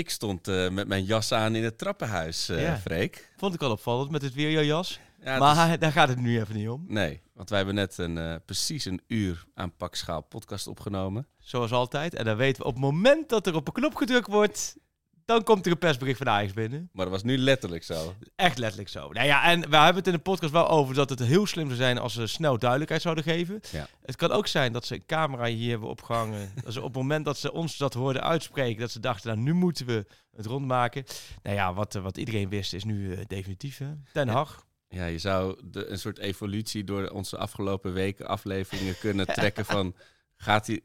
Ik stond eh, met mijn jas aan in het trappenhuis, Ja. Freek. Vond ik al opvallend met het weerjas. Ja, het maar is- daar gaat het nu even niet om. Nee, want wij hebben net een, eh, precies een uur aan Pakschaal podcast opgenomen. Zoals altijd. En dan weten we op het moment dat er op een knop gedrukt wordt, dan komt er een persbericht van Ajax binnen. Maar dat was nu letterlijk zo. Echt letterlijk zo. Nou ja, en we hebben het in de podcast wel over dat het heel slim zou zijn als ze snel duidelijkheid zouden geven. Ja. Het kan ook zijn dat ze een camera hier hebben opgehangen. dat ze op het moment dat ze ons dat hoorden uitspreken, dat ze dachten, nou nu moeten we het rondmaken. Nou ja, wat, wat iedereen wist is nu eh, definitief. Hè? Ten Ja. Hag. Ja, je zou de, een soort evolutie door onze afgelopen weken afleveringen kunnen trekken van... Gaat hij-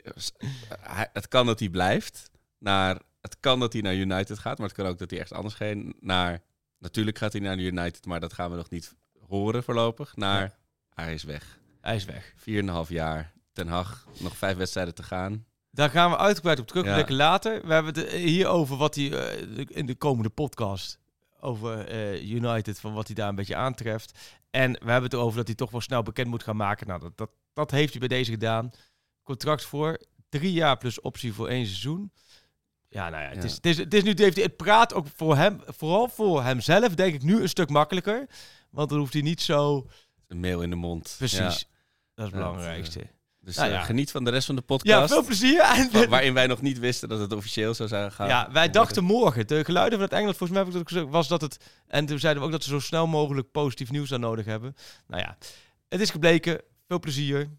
het kan dat hij blijft, naar... Het kan dat hij naar United gaat, maar het kan ook dat hij ergens anders gaat. Naar, natuurlijk gaat hij naar United, maar dat gaan we nog niet horen voorlopig. Naar, Ja. hij is weg. Hij is weg. 4,5 jaar. Ten Hag, nog vijf wedstrijden te gaan. Daar gaan we uitgebreid op terug, Ja. lekker later. We hebben het hier over wat hij eh, in de komende podcast over eh, United, van wat hij daar een beetje aantreft. En we hebben het erover dat hij toch wel snel bekend moet gaan maken. Nou, dat, dat, dat heeft hij bij deze gedaan. Contract voor drie jaar plus optie voor één seizoen. Ja, nou ja, het, Ja. Is, het, is, het is nu, het, heeft, het praat ook voor hem, vooral voor hemzelf, denk ik nu een stuk makkelijker. Want dan hoeft hij niet zo, Een mail in de mond. precies, Ja. dat is het Ja, belangrijkste. Dus Nou eh, ja. geniet van de rest van de Ja, podcast. veel plezier. Wa- waarin wij nog niet wisten dat het officieel zou zijn gaan. Ja, wij dachten morgen. De geluiden van het Engeland, volgens mij heb ik dat gezegd, was dat het. En toen zeiden we ook dat ze zo snel mogelijk positief nieuws aan nodig hebben. Nou ja, het is gebleken. Veel plezier.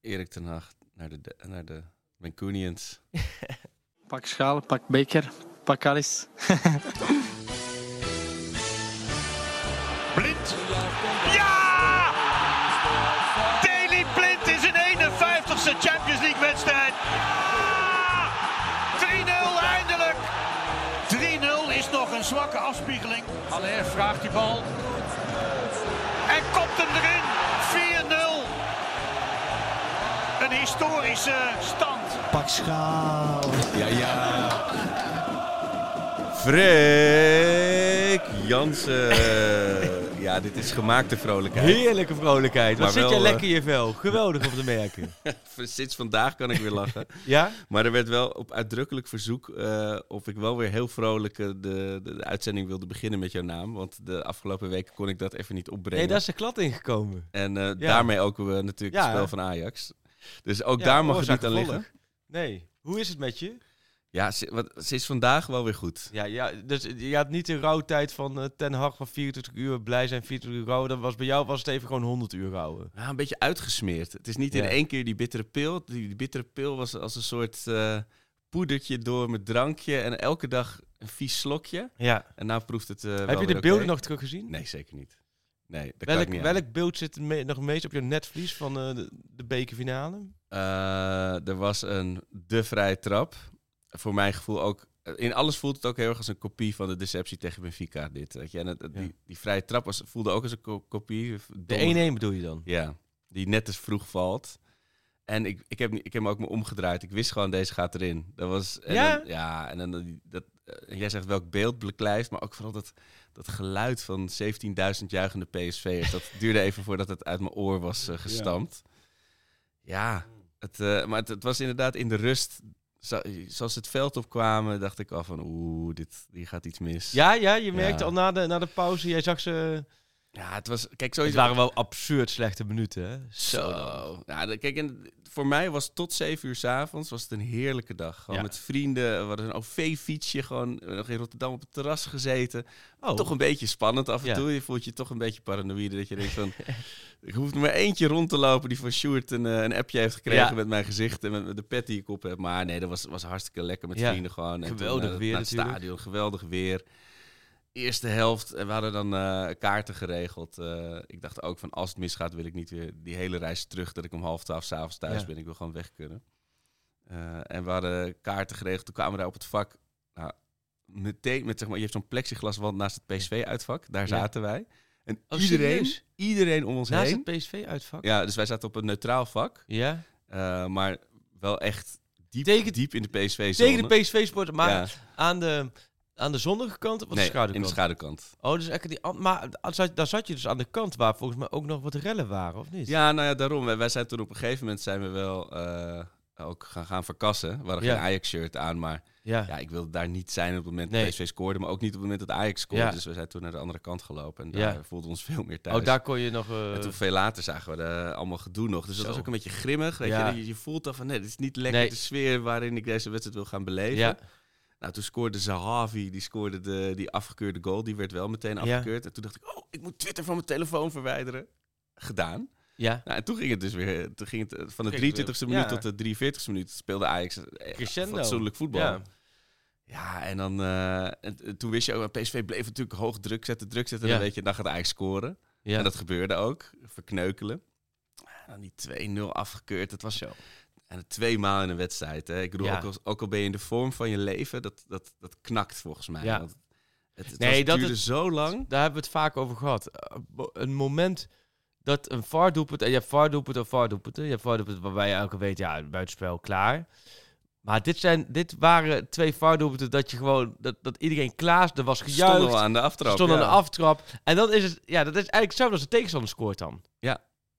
Erik ten Hag naar de, de- naar de Mancunians. Pak schaal, pak beker, pak alles. Blind. Ja! Daley Blind is een 51ste Champions League wedstrijd. Ja! 3-0 eindelijk. 3-0 is nog een zwakke afspiegeling. Aller vraagt die bal. En kopt hem erin. 4-0. Een historische stand. Schaal. Ja, ja. Freek Jansen. ja, dit is gemaakte vrolijkheid. Heerlijke vrolijkheid. Wat Maar zit wel, jij eh, lekker in je vel. Geweldig om te merken. Sinds vandaag kan ik weer lachen. Ja? Maar er werd wel op uitdrukkelijk verzoek eh, of ik wel weer heel vrolijk eh, de, de, de uitzending wilde beginnen met jouw naam. Want de afgelopen weken kon ik dat even niet opbrengen. Nee, daar is de klad ingekomen. En eh, daarmee ook eh, natuurlijk Ja, het spel van Ajax. Dus ook Ja, daar mag het niet aan liggen. Nee. Hoe is het met je? Ja, si- wat, sinds vandaag wel weer goed. Ja, ja dus je had niet de rouwtijd van eh, Ten Hag van 24 uur blij zijn, 24 uur rouwen. Dat was bij jou was het even gewoon 100 uur rouwen. Ja, een beetje uitgesmeerd. Het is niet in één keer die bittere pil. Die, die bittere pil was als een soort eh, poedertje door met drankje. En elke dag een vies slokje. Ja. En nou proeft het eh, Heb je de beelden nog teruggezien? Nee, zeker niet. Nee, dat kan ik Welk, welk beeld zit me- nog meest op je netvlies van de, de bekerfinale? Eh, er was een de vrije trap. Voor mijn gevoel ook. In alles voelt het ook heel erg als een kopie van de deceptie tegen Benfica. Dit, weet je. En het, Ja. die, die vrije trap was, voelde ook als een ko- kopie. De 1-1 bedoel je dan? Ja, die net te vroeg valt. En ik, ik, heb, ik heb me ook me omgedraaid. Ik wist gewoon, deze gaat erin. Dat was, en Ja? Dan, ja, en dan dat, dat, eh, jij zegt welk beeld beklijft, maar ook vooral dat, dat geluid van 17.000 juichende PSV'ers. Dat duurde even voordat het uit mijn oor was eh, gestampt. Ja, het, eh, maar het, het was inderdaad in de rust. Zo- Zoals ze het veld opkwamen, dacht ik al van oeh, dit, hier gaat iets mis. Ja, ja, je merkte Ja. al na de, na de pauze, jij zag ze... ja het was, kijk, Het sowieso. waren wel absurd slechte minuten, hè? Zo. Ja, kijk, en voor mij was tot 7 uur 's avonds was het een heerlijke dag. Gewoon Ja. met vrienden. We hadden een OV-fietsje, gewoon nog in Rotterdam op het terras gezeten. Oh, Toch een beetje spannend af en Ja. toe. Je voelt je toch een beetje paranoïde. Dat je denkt van, ik hoef er maar eentje rond te lopen die van Sjoerd een, eh, een appje heeft gekregen met mijn gezicht en met, met de pet die ik op heb. Maar nee, dat was, was hartstikke lekker met vrienden gewoon. En Geweldig toen, eh, weer naar het natuurlijk. stadion, geweldig weer. Eerste helft, en we hadden dan eh, kaarten geregeld. Eh, ik dacht ook van als het misgaat wil ik niet weer die hele reis terug. Dat ik om half twaalf s'avonds thuis Ja. ben. Ik wil gewoon weg kunnen. Eh, en we hadden kaarten geregeld. Toen kwamen we daar op het vak. Nou, meteen met zeg maar, je hebt zo'n plexiglaswand naast het PSV-uitvak. Daar Ja. zaten wij. En Oh, iedereen, serieus? iedereen om ons Naast heen. het PSV-uitvak? Ja, dus wij zaten op een neutraal vak. Ja? eh, maar wel echt diep, Tegen- diep in de PSV-zone. Tegen de PSV-sport, maar Ja. aan, de, aan de zonnige kant of aan Nee, de schaduwkant? in de schaduwkant. Oh, dus die, maar daar zat- je dus aan de kant waar volgens mij ook nog wat rellen waren, of niet? Ja, nou ja, daarom. Wij, wij zijn toen op een gegeven moment zijn we wel... eh, ook gaan, gaan verkassen. We hadden Ja. geen Ajax-shirt aan, maar Ja. ja, ik wilde daar niet zijn op het moment Nee. dat PSV scoorde, maar ook niet op het moment dat Ajax scoorde. Ja. Dus we zijn toen naar de andere kant gelopen en Ja. daar voelden we ons veel meer thuis. Oh, daar kon je nog... eh, En toen veel later zagen we de, allemaal gedoe nog. Dus dat was ook een beetje grimmig. Weet Ja. je? je, je voelt dan van, nee, dit is niet lekker Nee. de sfeer waarin ik deze wedstrijd wil gaan beleven. Nou, toen scoorde Zahavi, die scoorde de, die afgekeurde goal. Die werd wel meteen Ja. afgekeurd. En toen dacht ik, oh, ik moet Twitter van mijn telefoon verwijderen. Gedaan. Ja. Nou, en toen ging het dus weer, toen ging het eh, van de Ging het 23e weer- minuut ja. tot de 43e minuut speelde Ajax eh, Crescendo. fatsoenlijk voetbal. Ja. Ja, en dan eh, en, en toen wist je ook, PSV bleef natuurlijk hoog druk zetten, druk zetten. En dan weet je, dan gaat Ajax scoren. Ja. En dat gebeurde ook, verkneukelen. En dan die 2-0 afgekeurd. Het was Zo. En twee maal in een wedstrijd. Hè. Ik bedoel, Ja. ook, al, ook al ben je in de vorm van je leven, dat, dat, dat knakt volgens mij. Ja. Want het, het, Nee, dat duurde zo lang. Daar hebben we het vaak over gehad. Eh, Een moment dat een VAR-doelpunt... En je hebt VAR-doelpunt of VAR-doelpunten. Je hebt VAR-doelpunten waarbij je elke weet, ja, buitenspel, klaar. Maar dit, zijn, dit waren twee VAR-doelpunten dat je gewoon... Dat, dat iedereen klaar er was gejuicht. al aan de aftrap. stond ja. aan de aftrap. En dan is het... Ja, dat is eigenlijk hetzelfde als de tegenstander scoort dan.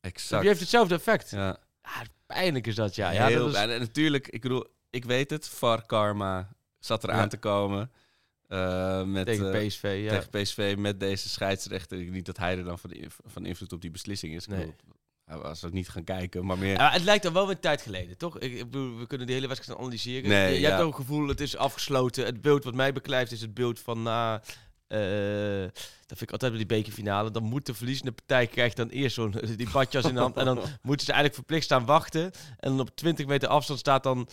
Exact. Je heeft hetzelfde effect. Ja. Ja. Pijnlijk is dat, ja. ja Heel, dat is, en, natuurlijk, ik bedoel, ik weet het. VAR karma zat er Ja. aan te komen. Eh, met, tegen eh, PSV, ja. tegen PSV met deze scheidsrechter. Ik- Niet dat hij er dan van, inv- van invloed op die beslissing is. Ik Nee. bedoel, Hij was ook niet gaan kijken, maar meer... Ja, het lijkt al wel weer een tijd geleden, toch? Ik, ik bedoel, we kunnen de hele wedstrijd analyseren. Nee, je je ja. hebt ook het gevoel, het is afgesloten. Het beeld wat mij beklijft is het beeld van na... eh, dat vind ik altijd bij die bekerfinale. Dan moet de verliezende partij krijgt dan eerst zo'n die badjas in de hand. En dan moeten ze eigenlijk verplicht staan wachten. En dan op 20 meter afstand staat dan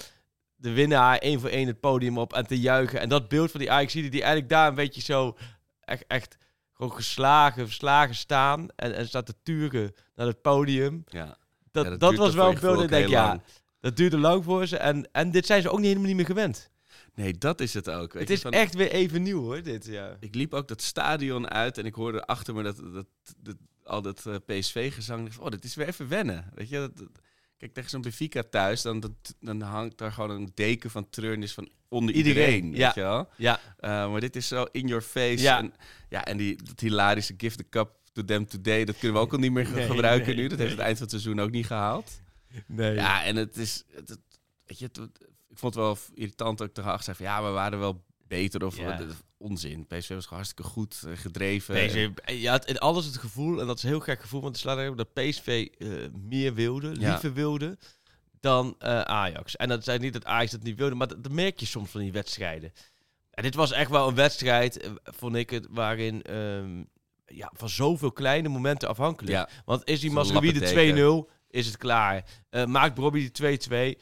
de winnaar één voor één het podium op en te juichen. En dat beeld van die ajax die eigenlijk daar een beetje zo echt, echt gewoon geslagen, verslagen staan. En, en staat te turen naar het podium. ja. Dat, Ja, dat, was wel een beeld. Ik denk, ja, lang. dat duurde lang voor ze. En, en dit zijn ze ook niet, helemaal niet meer gewend. Nee, dat is het ook. Weet het je, is van- echt weer even nieuw hoor, dit. Ja. Ik liep ook dat stadion uit en ik hoorde achter me dat, dat, dat, al dat eh, PSV-gezang. Oh, dit is weer even wennen. Weet je, dat, dat- kijk, tegen zo'n Benfica thuis, dan, dat, dan hangt daar gewoon een deken van treurnis van onder Iedereen, iedereen. ja. weet je wel? Ja, Eh, maar dit is zo in your face. Ja. En, ja, en die dat hilarische gift the cup to them today, dat kunnen we ook al niet meer Nee, gebruiken nee, nu. Dat heeft het eind van het seizoen ook niet gehaald. nee. Ja, en het is... Het- weet je, het- ik vond het wel irritant ook tegen zei van ja, we waren wel beter of Ja. onzin. PSV was gewoon hartstikke goed eh, gedreven. PSV, je had in alles het gevoel, en dat is een heel gek gevoel, want de slaat er ook dat PSV eh, meer wilde, Ja. liever wilde dan eh, Ajax. En dat zei niet dat Ajax dat niet wilde, maar dat, dat merk je soms van die wedstrijden. En dit was echt wel een wedstrijd, eh, vond ik het, waarin ehm, ja, van zoveel kleine momenten afhankelijk. Ja, Want is die Masraoui de lappenteken. 2-0, is het klaar. Eh, maakt Bobby de 2-2,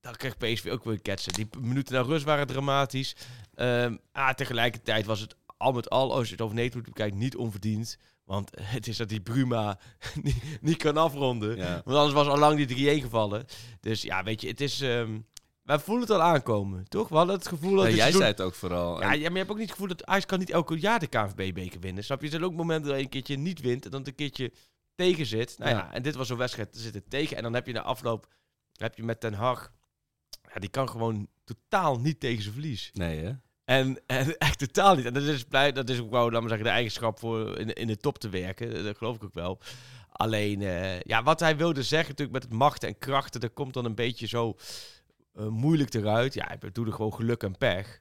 dan krijgt PSV ook weer ketsen. Die minuten naar rust waren dramatisch. Ehm ah, tegelijkertijd was het al met al, als je het over Nederland bekijkt, niet onverdiend. Want het is dat die Bruma niet, niet kan afronden. ja. Want anders was al lang die 3-1 gevallen. Dus ja, weet je, het is... ehm wij voelen het al aankomen, toch? We hadden het gevoel dat Ja, jij seizoen- zei het ook vooral. ja, maar je hebt ook niet het gevoel dat Ajax kan niet elke jaar de KNVB-beker winnen. Snap je? Er zijn ook momenten dat je een keertje niet wint en dan een keertje tegen zit. Nou ja, Ja. en dit was zo'n wedstrijd, er zit het tegen. En dan heb je na afloop, heb je met Ten Hag, ja, die kan gewoon totaal niet tegen zijn verlies. nee, hè? En, en echt totaal niet. En dat is, blij, dat is ook wel, laat maar zeggen, de eigenschap voor in, in de top te werken. Dat geloof ik ook wel. Alleen, eh, ja, wat hij wilde zeggen natuurlijk met het machten en krachten, dat komt dan een beetje zo eh, moeilijk eruit. Ja, ik bedoel er gewoon geluk en pech.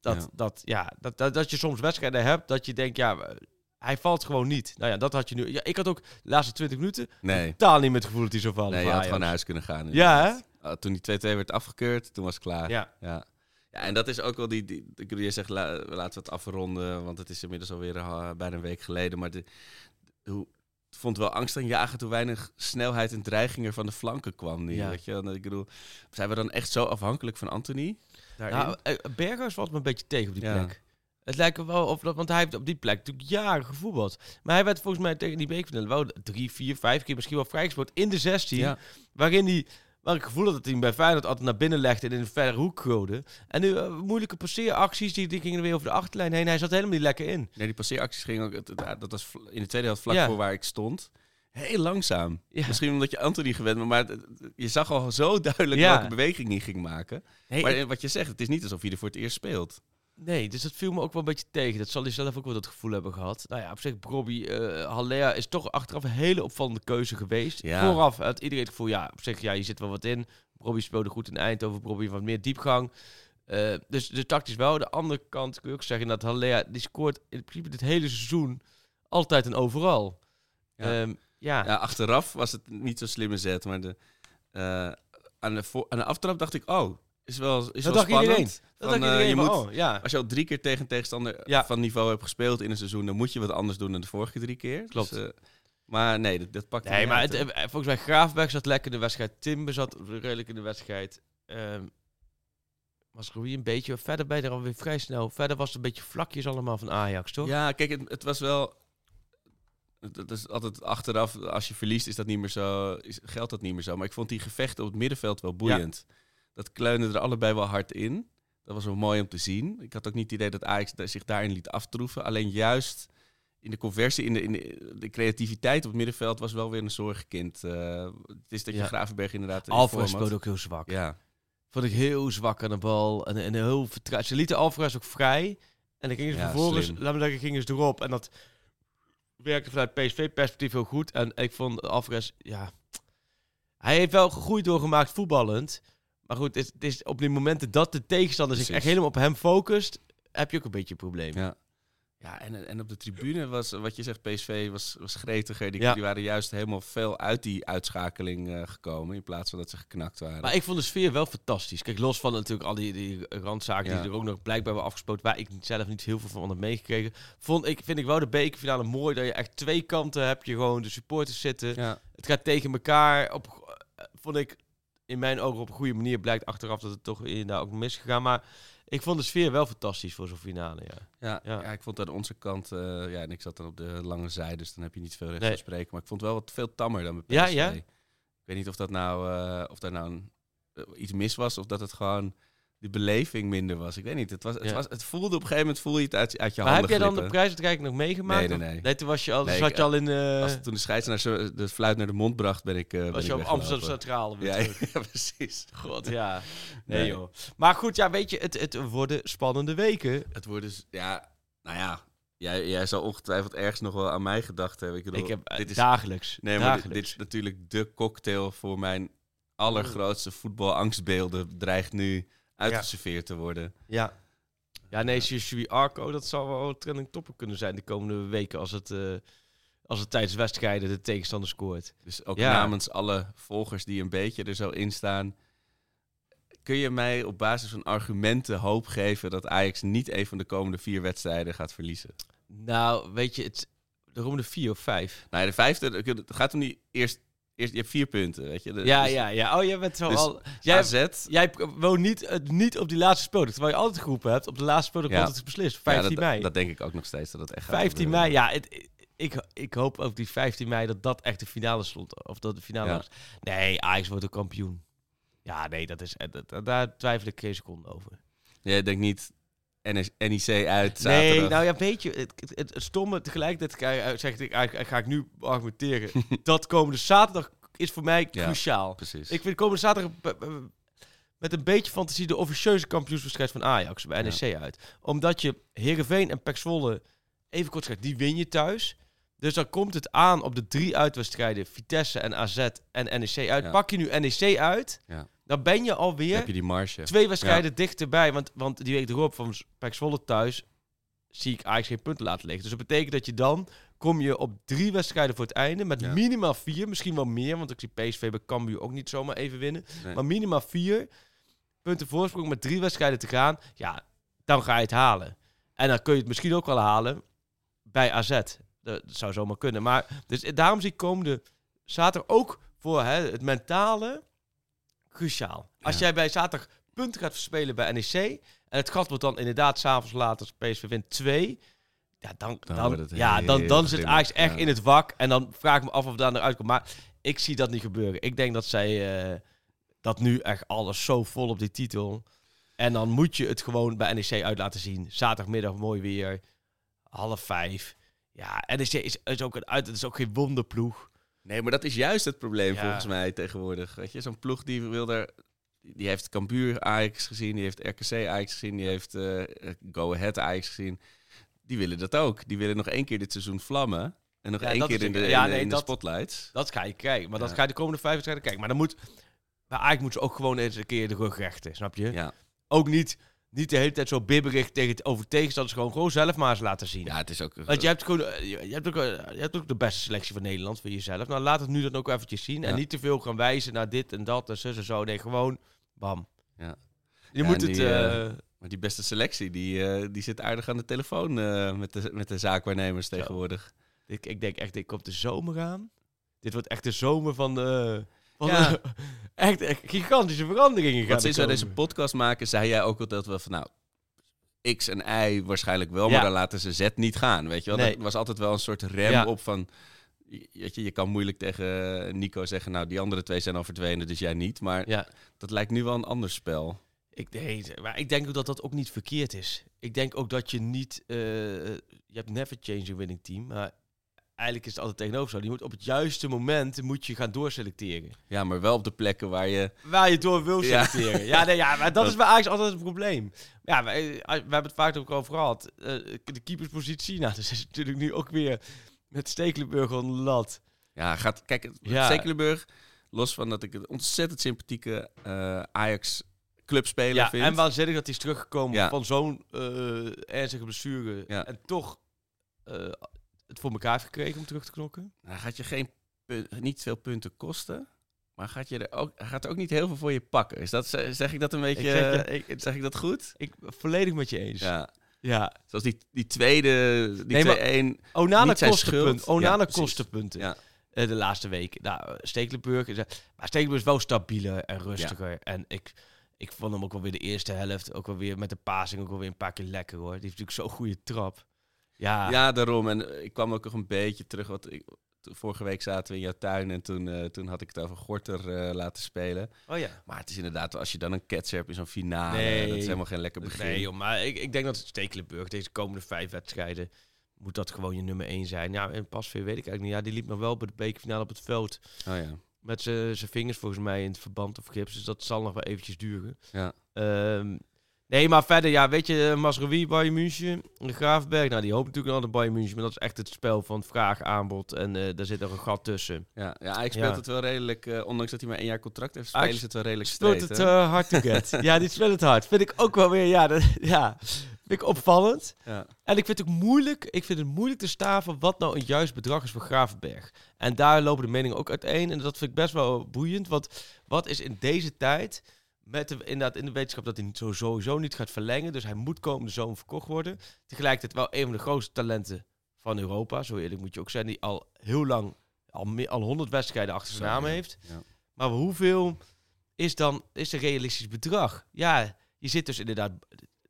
Dat, Ja. Dat, ja, dat, dat, dat je soms wedstrijden hebt dat je denkt, ja, eh, hij valt gewoon niet. Nou ja, dat had je nu. Ja, ik had ook de laatste 20 minuten Nee. totaal niet met het gevoel dat hij zo vallen. Nee, je had gewoon naar huis kunnen gaan. Ja. Ah, toen die 2-2 werd afgekeurd, toen was het klaar. Ja. Ja. ja, en dat is ook wel die... die ik bedoel, je zegt, la- laten we het afronden, want het is inmiddels alweer uh, bijna een week geleden. Maar de, hoe, het vond wel angst jagen toen weinig snelheid en dreiging er van de flanken kwam. Nu, Ja. weet je? Ik bedoel, zijn we dan echt zo afhankelijk van Anthony? Daarin? Nou, eh, Berghuis valt me een beetje tegen op die Ja. plek. Het lijkt wel of dat, want hij heeft op die plek natuurlijk jaren gevoetbald. Maar hij werd volgens mij tegen die bekerfinale wel drie, vier, vijf keer misschien wel vrijgespeeld in de 16. ja. Waarin hij, waar ik het gevoel had dat hij hem bij Feyenoord altijd naar binnen legde en in een verre hoek gooide. En nu eh, moeilijke passeeracties, die, die gingen weer over de achterlijn heen. Hij zat helemaal niet lekker in. Nee, die passeeracties gingen ook... het- Dat was in de tweede helft vlak Ja. voor waar ik stond. Heel langzaam. Ja. Misschien omdat je Anthony gewend bent, maar je zag al zo duidelijk Ja. welke beweging hij ging maken. Maar wat je zegt, het is niet alsof hij er voor het eerst speelt. Nee, dus dat viel me ook wel een beetje tegen. Dat zal hij zelf ook wel dat gevoel hebben gehad. Nou ja, op zich, Robbie uh, Haller is toch achteraf een hele opvallende keuze geweest. Ja. Vooraf had iedereen het gevoel, ja, op zich, ja, je zit wel wat in. Robbie speelde goed in Eindhoven. Robbie wat meer diepgang. Eh, dus, dus tactisch wel. De andere kant kun je ook zeggen dat Halea, die scoort in principe het hele seizoen altijd en overal. Ja. Ehm, ja. Ja, achteraf was het niet zo slimme zet, maar de, eh, aan, de aan de aftrap dacht ik, oh, is wel, is Dat wel dacht spannend. iedereen. Dat Van, eh, iedereen je moet, oh, ja. Als je al drie keer tegen een tegenstander Ja. van niveau hebt gespeeld in een seizoen, dan moet je wat anders doen dan de vorige drie keer. Klopt. Dus, eh, maar nee, dat, dat pakt Nee, maar het, eh, volgens mij Graafberg zat lekker in de wedstrijd. Timber zat redelijk in de wedstrijd. Ehm was Rui een beetje... Verder je er alweer vrij snel. Verder was het een beetje vlakjes allemaal van Ajax, toch? Ja, kijk, het, het was wel. Het is altijd achteraf, als je verliest, is dat niet meer zo, is, geldt dat niet meer zo. Maar ik vond die gevechten op het middenveld wel boeiend. Dat kleunde er allebei wel hard in. Dat was wel mooi om te zien. Ik had ook niet het idee dat Ajax zich daarin liet aftroeven. Alleen juist in de conversie, in de, in de, de creativiteit op het middenveld was wel weer een zorgkind. Eh, het is dat je Ja. Gravenberg inderdaad... in Alvarez speelde ook heel zwak. Ja, Vond ik heel zwak aan de bal. En, en heel Ze lieten Alvarez ook vrij. En dan gingen ze Ja, vervolgens, slim. we zeggen, gingen ze erop. En dat werkte vanuit PSV-perspectief heel goed. En ik vond Alvarez, ja... Hij heeft wel gegroeid doorgemaakt voetballend. Maar goed, het is, het is op die momenten dat de tegenstander zich echt helemaal op hem focust... heb je ook een beetje een probleem. ja. Ja, en, en op de tribune was, wat je zegt, PSV was, was gretiger. Die, Ja. die waren juist helemaal veel uit die uitschakeling eh, gekomen. In plaats van dat ze geknakt waren. Maar ik vond de sfeer wel fantastisch. Kijk, los van natuurlijk al die, die randzaken Ja. die er ook nog blijkbaar hebben afgespoten, waar ik zelf niet heel veel van heb meegekregen, vond ik, vind ik wel de bekerfinale mooi dat je echt twee kanten hebt. Je gewoon de supporters zitten. ja. Het gaat tegen elkaar. Op, eh, vond ik in mijn ogen op een goede manier. Blijkt achteraf dat het toch inderdaad ook misgegaan. Maar ik vond de sfeer wel fantastisch voor zo'n finale. Ja. Ja, Ja. ja. ik vond aan onze kant, eh, ja, en ik zat dan op de lange zij, dus dan heb je niet veel recht Nee. van spreken. Maar ik vond het wel wat veel tammer dan bij Ja, PSV. ja? Ik weet niet of dat nou, eh, of daar nou een, eh, iets mis was, of dat het gewoon de beleving minder was. Ik weet niet. Het, was, het, Ja. was, het voelde op een gegeven moment voel je het uit, uit je Maar handen heb jij dan de prijsuitreiking nog meegemaakt? Nee, nee, nee. Nee, toen was je al, Nee, zat ik, je al in... eh Als, toen de scheidsrechter zo de fluit naar de mond bracht, ben ik, eh ben was ik je op Amsterdam. Centraal Ja, ja, precies. God, ja. Nee, Nee. joh. Maar goed, ja, weet je, het, het worden spannende weken. Het wordt dus, ja, nou ja, jij, jij zal ongetwijfeld ergens nog wel aan mij gedacht hebben. Ik bedoel, Ik heb eh, dit is dagelijks. Nee, maar dit is natuurlijk de cocktail voor mijn allergrootste voetbalangstbeelden. Dreigt nu uitgeserveerd te worden. Ja. Ja, nee, Shui Arco, dat zal wel een trending topper kunnen zijn de komende weken als het, eh, als het tijdens wedstrijden de tegenstander scoort. Dus ook Ja. namens alle volgers die een beetje er zo in staan. Kun je mij op basis van argumenten hoop geven dat Ajax niet een van de komende vier wedstrijden gaat verliezen? Nou, weet je, het, de komende vier of vijf. Nou ja, de vijfde, het gaat om die eerst, eerst, je hebt vier punten, weet je. Ja, dus ja, ja. Oh, jij bent zo dus al... Jij, AZ, jij woont niet, eh, niet op die laatste speeldag, terwijl je altijd geroepen hebt, op de laatste speeldag Ja. wordt het beslist. ja, 15 dat, mei. dat denk ik ook nog steeds dat het echt gaat 15 gebeuren. mei, ja. Het, ik, ik hoop ook die 15 mei dat dat echt de finale stond. Of dat de finale Ja. was. Nee, Ajax wordt de kampioen. Ja, nee, dat is, eh, dat, daar twijfel ik geen seconde over. Jij denkt niet NEC uit Nee, zaterdag. nou ja, weet je, het, het, het, het stomme tegelijkertijd zeg ik, eigenlijk ga ik nu argumenteren. dat komende zaterdag is voor mij Ja. cruciaal. Precies. Ik vind komende zaterdag met een beetje fantasie de officieuze kampioenswedstrijd van Ajax bij NEC uit. Omdat je Heerenveen en Pek Zwolle, even kort gezegd, die win je thuis. Dus dan komt het aan op de drie uitwedstrijden, Vitesse en AZ en NEC uit. Ja. Pak je nu NEC uit, Ja. Dan ben je alweer heb je die marge. twee wedstrijden dichterbij. Want, want die week erop van Pek Zwolle thuis zie ik eigenlijk geen punten laten liggen. Dus dat betekent dat je dan kom je op drie wedstrijden voor het einde met Ja. minimaal vier, misschien wel meer, want ik zie PSV bij Cambuur ook niet zomaar even winnen. Nee. Maar minimaal vier punten voorsprong met drie wedstrijden te gaan, ja, dan ga je het halen. En dan kun je het misschien ook wel halen bij AZ. Dat zou zomaar kunnen. Maar dus daarom zie ik komende zaterdag ook voor hè, het mentale cruciaal. Als jij bij zaterdag punten gaat verspelen bij NEC en het gat wordt dan inderdaad s'avonds later PSV wint 2, ja, dan, Dan ja, dan, dan zit Ajax echt in het wak en dan vraag ik me af of daar naar uitkomt. Maar ik zie dat niet gebeuren. Ik denk dat zij eh, dat nu echt alles zo vol op die titel. En dan moet je het gewoon bij NEC uit laten zien. Zaterdagmiddag mooi weer. Half vijf. Ja, NEC is, is ook een uit. Het is ook geen wonderploeg. Nee, maar dat is juist het probleem Ja. volgens mij tegenwoordig. Weet je, zo'n ploeg die wil daar... Die heeft Cambuur Ajax gezien, die heeft RKC Ajax gezien, die heeft eh, Go Ahead Ajax gezien. Die willen dat ook. Die willen nog één keer dit seizoen vlammen. En nog Ja, één keer in de, ook- in ja, de, nee, in de dat- spotlights. Dat ga je kijken. Maar dat ga je de komende vijf wedstrijden kijken. Maar dan moet Maar eigenlijk moeten ze ook gewoon eens een keer de rug rechten, snap je? Ja. Ook niet, niet de hele tijd zo bibberig tegen, over tegenstanders. Gewoon, gewoon zelf maar eens laten zien. ja, het is ook... Want je hebt, gewoon, eh, je, hebt ook, eh, je hebt ook de beste selectie van Nederland voor jezelf. Nou, laat het nu dan ook eventjes zien. En niet te veel gaan wijzen naar dit en dat en zus en zo. Nee, gewoon bam. Ja. Je Ja, moet het... die, eh, eh, Maar die beste selectie, die, eh, die zit aardig aan de telefoon eh, met, de, met de zaakwaarnemers tegenwoordig. ik, ik denk echt, dit komt de zomer aan. Dit wordt echt de zomer van de... Ja. echt, echt gigantische veranderingen gaan sinds komen. deze podcast maken, zei jij ook altijd wel van nou, X en Y waarschijnlijk wel, maar dan laten ze Z niet gaan. Weet je wel? Nee. Er was altijd wel een soort rem op van. Weet je, je kan moeilijk tegen Nico zeggen, nou die andere twee zijn al verdwenen, dus jij niet. Maar Ja, dat lijkt nu wel een ander spel. ik, nee, maar ik denk ook dat dat ook niet verkeerd is. Ik denk ook dat je niet... eh, je hebt never change a winning team, maar eigenlijk is het altijd tegenover zo. Je moet op het juiste moment moet je gaan doorselecteren. Ja, maar wel op de plekken waar je. Waar je door wil Ja. selecteren. Ja, nee, ja maar dat, Dat- is bij Ajax altijd een probleem. Ja, wij, we hebben het vaak ook over gehad. Eh, de keeperspositie, nou, dat is natuurlijk nu ook weer met Stekelenburg on de lat. Ja, gaat. Kijk, Ja. Stekelenburg, los van dat ik het ontzettend sympathieke eh, Ajax clubspeler Ja, vind. en waanzinnig dat hij is teruggekomen Ja. van zo'n eh, ernstige blessure. Ja. En toch eh, het voor elkaar heeft gekregen om terug te knokken. Nou, gaat je geen punt- niet veel punten kosten. Maar gaat, je er ook, gaat er ook niet heel veel voor je pakken. Is dat, zeg ik dat een beetje... Ik zeg, je- ik, zeg ik dat goed? ik volledig met je eens. Ja. Ja. Zoals die, die tweede, die Nee, maar- 2-1. Onana zijn kostenpunt. Onana Ja, precies. kostenpunten. Ja. Eh, de laatste week. Nou, Stekelenburg is... Maar Stekelenburg is wel stabieler en rustiger. En ik, ik vond hem ook wel weer de eerste helft. Ook wel weer met de passing ook wel weer een paar keer lekker hoor. Die heeft natuurlijk zo'n goede trap. Ja, Ja, daarom. En eh, ik kwam ook nog een beetje terug. Wat ik, vorige week zaten we in jouw tuin en toen, eh, toen had ik het over Gorter eh, laten spelen. Oh ja. Maar het is inderdaad, als je dan een ketser hebt in zo'n finale, Nee. dat is helemaal geen lekker begin. Nee, joh, maar ik, ik denk dat Stekelenburg deze komende vijf wedstrijden moet dat gewoon je nummer één zijn. Ja, en Pasveer weet ik eigenlijk niet. Ja, die liep nog wel bij de bekerfinale op het veld Oh ja. met zijn zijn vingers volgens mij in het verband of gips. Dus dat zal nog wel eventjes duren. Ja. Ehm, nee, maar verder, ja, weet je, eh, Masrowi, Bayern München, Graafberg. Nou, die hoopt natuurlijk de Bayern München, maar dat is echt het spel van vraag, aanbod. En eh, daar zit nog een gat tussen. Ja, ja speelt het wel redelijk, eh, ondanks dat hij maar één jaar contract heeft, spelen ze het wel redelijk Speelt het hard to get. ja, die speelt het hard. Vind ik ook wel weer, ja, dat, ja, vind ik opvallend. Ja. En ik vind het ook moeilijk, ik vind het moeilijk te staven wat nou een juist bedrag is voor Gravenberg. En daar lopen de meningen ook uiteen. En dat vind ik best wel boeiend. Want wat is in deze tijd, met de, inderdaad in de wetenschap dat hij niet zo, sowieso niet gaat verlengen. Dus hij moet komende zomer verkocht worden. Tegelijkertijd wel een van de grootste talenten van Europa. Zo eerlijk moet je ook zijn. Die al heel lang, al, meer, al 100 wedstrijden achter zijn Zo, naam heeft. Ja. Maar hoeveel is dan is een realistisch bedrag? Ja, je zit dus inderdaad,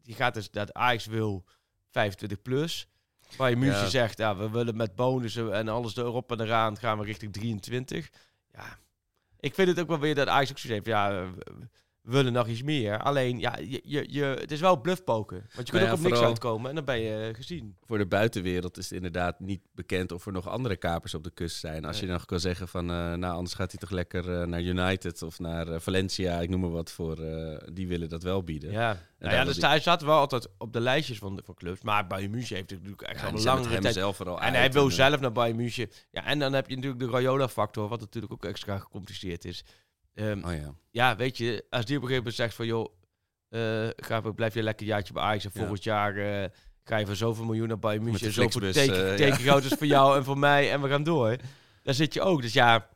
je gaat dus dat Ajax wil 25 plus. Waar je Ja. zegt, ja, we willen met bonussen en alles erop en eraan gaan we richting 23. Ja, ik vind het ook wel weer dat Ajax ook zoiets heeft. Ja, willen nog iets meer. Alleen, ja, je, je, je, het is wel bluffpoken. Want je kunt Nou ja, ook op niks uitkomen en dan ben je eh, gezien. Voor de buitenwereld is het inderdaad niet bekend of er nog andere kapers op de kust zijn. Als je nog kan zeggen van, eh, nou anders gaat hij toch lekker eh, naar United of naar Valencia, ik noem maar wat, voor, die willen dat wel bieden. Ja, En nou ja dus hij staat wel altijd op de lijstjes van, van clubs. Maar Bayern München heeft natuurlijk echt Ja, al langere tijd zelf er al En hij wil zelf naar Bayern München. Ja, en dan heb je natuurlijk de Rayola-factor, wat natuurlijk ook extra gecompliceerd is. Ehm, Oh ja. Ja, weet je, als die op een gegeven moment zegt van... joh, eh ga, blijf je lekker een jaartje bij Ajax... en Ja. volgend jaar eh, ga je voor zoveel miljoen naar Bayern München... zoveel teken, eh, is voor jou en voor mij... en we gaan door. Daar zit je ook. Dus ja,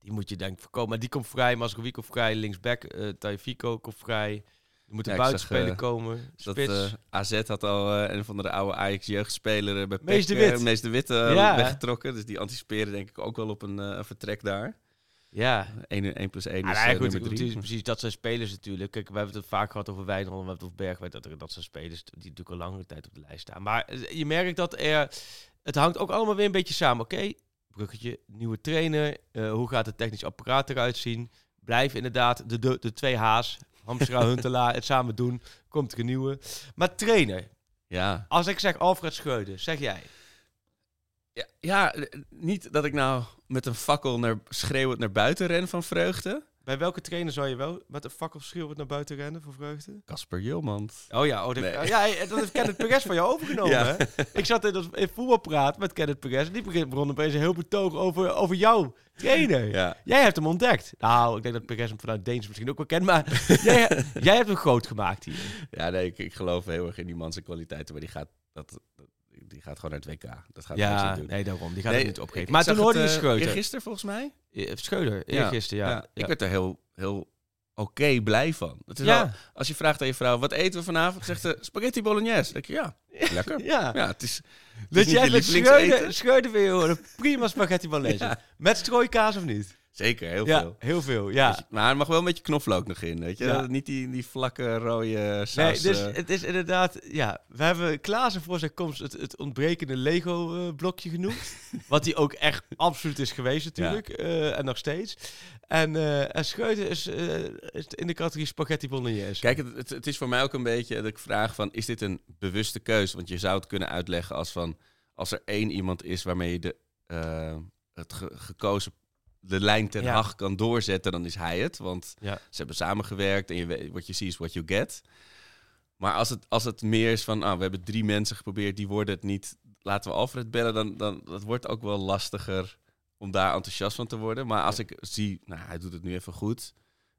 die moet je denk ik voorkomen. Maar die komt vrij, Masrowi komt vrij, linksback. eh Taifiko komt vrij. Er moet een Ja, eh, komen. Dat eh, AZ had al eh, een van de oude Ajax jeugdspeler eh, bij Mees de PEC, eh, Wit. Mees de Wit eh, Ja. weggetrokken. Dus die anticiperen denk ik ook wel op een eh, vertrek daar. Ja, 1, 1 plus 1 Ja, is nou ja, eh, goed, het is precies, dat zijn spelers natuurlijk. Kijk, we hebben het vaak gehad over Wijnald, we hebben het over Bergwijn, dat, dat zijn spelers die natuurlijk al langere tijd op de lijst staan. Maar eh, je merkt dat er, het hangt ook allemaal weer een beetje samen. Oké, bruggetje, nieuwe trainer, eh, hoe gaat het technisch apparaat eruit zien? Blijf inderdaad de, de, de twee H's, Hamstra, Huntelaar, het samen doen, komt er een nieuwe. Maar trainer, Ja. als ik zeg Alfred Schreuder, zeg jij? Ja, ja, eh, niet dat ik nou met een fakkel naar, schreeuwend naar buiten ren van vreugde. Bij welke trainer zou je wel met een fakkel schreeuwend naar buiten rennen voor vreugde? Casper Jilmand. Oh ja, oh, dat, Nee. ja, dat heeft Kenneth Perez van jou overgenomen. Ja. Hè? Ik zat in, in voetbalpraat met Kenneth Perez en die begon opeens een heel betoog over, over jouw trainer. Ja. Jij hebt hem ontdekt. Nou, ik denk dat Perez hem vanuit Deens misschien ook wel kent, maar jij, jij hebt hem groot gemaakt hier. Ja, nee, ik, ik geloof heel erg in die man zijn kwaliteiten, maar die gaat, dat- die gaat gewoon naar het WK. Dat gaat Ja, doen. nee, daarom. Die gaat Nee, het niet opgeven. maar toen hoorde je eh, Schreuder. Eergisteren volgens mij. Eh, Schreuder, ja. Ja, ja. Ik werd er heel, heel oké blij van. Het is Ja. wel, als je vraagt aan je vrouw, wat eten we vanavond? Zegt ze, spaghetti bolognese. Denk je, ja, lekker. Ja. Ja, het is, het is Dus jij je met. Schreuder, weer horen. Prima spaghetti bolognese. Ja. Met strooikaas of niet? Zeker, heel ja, veel. heel veel. Ja. Dus- maar er mag wel een beetje knoflook nog in, weet je. Ja. Niet die, die vlakke rode Nee, saus. dus eh. het is inderdaad, ja, we hebben Klaassen voor zijn komst het, het ontbrekende Lego-blokje genoemd. wat hij ook echt absoluut is geweest natuurlijk, eh, en nog steeds. En, eh en Schreuder is, eh, is in de categorie spaghetti bolognese. Kijk, het, het, het is voor mij ook een beetje dat ik vraag van, is dit een bewuste keuze? Want je zou het kunnen uitleggen als van, als er één iemand is waarmee je de, eh, het ge- gekozen, de lijn ten Ja. Hag kan doorzetten, dan is hij het. Want Ja. ze hebben samengewerkt en je weet, what you see is what you get. Maar als het, als het meer is van, ah, we hebben drie mensen geprobeerd, die worden het niet, laten we Alfred bellen, dan, dan dat wordt ook wel lastiger om daar enthousiast van te worden. Maar als ik zie, nou, hij doet het nu even goed.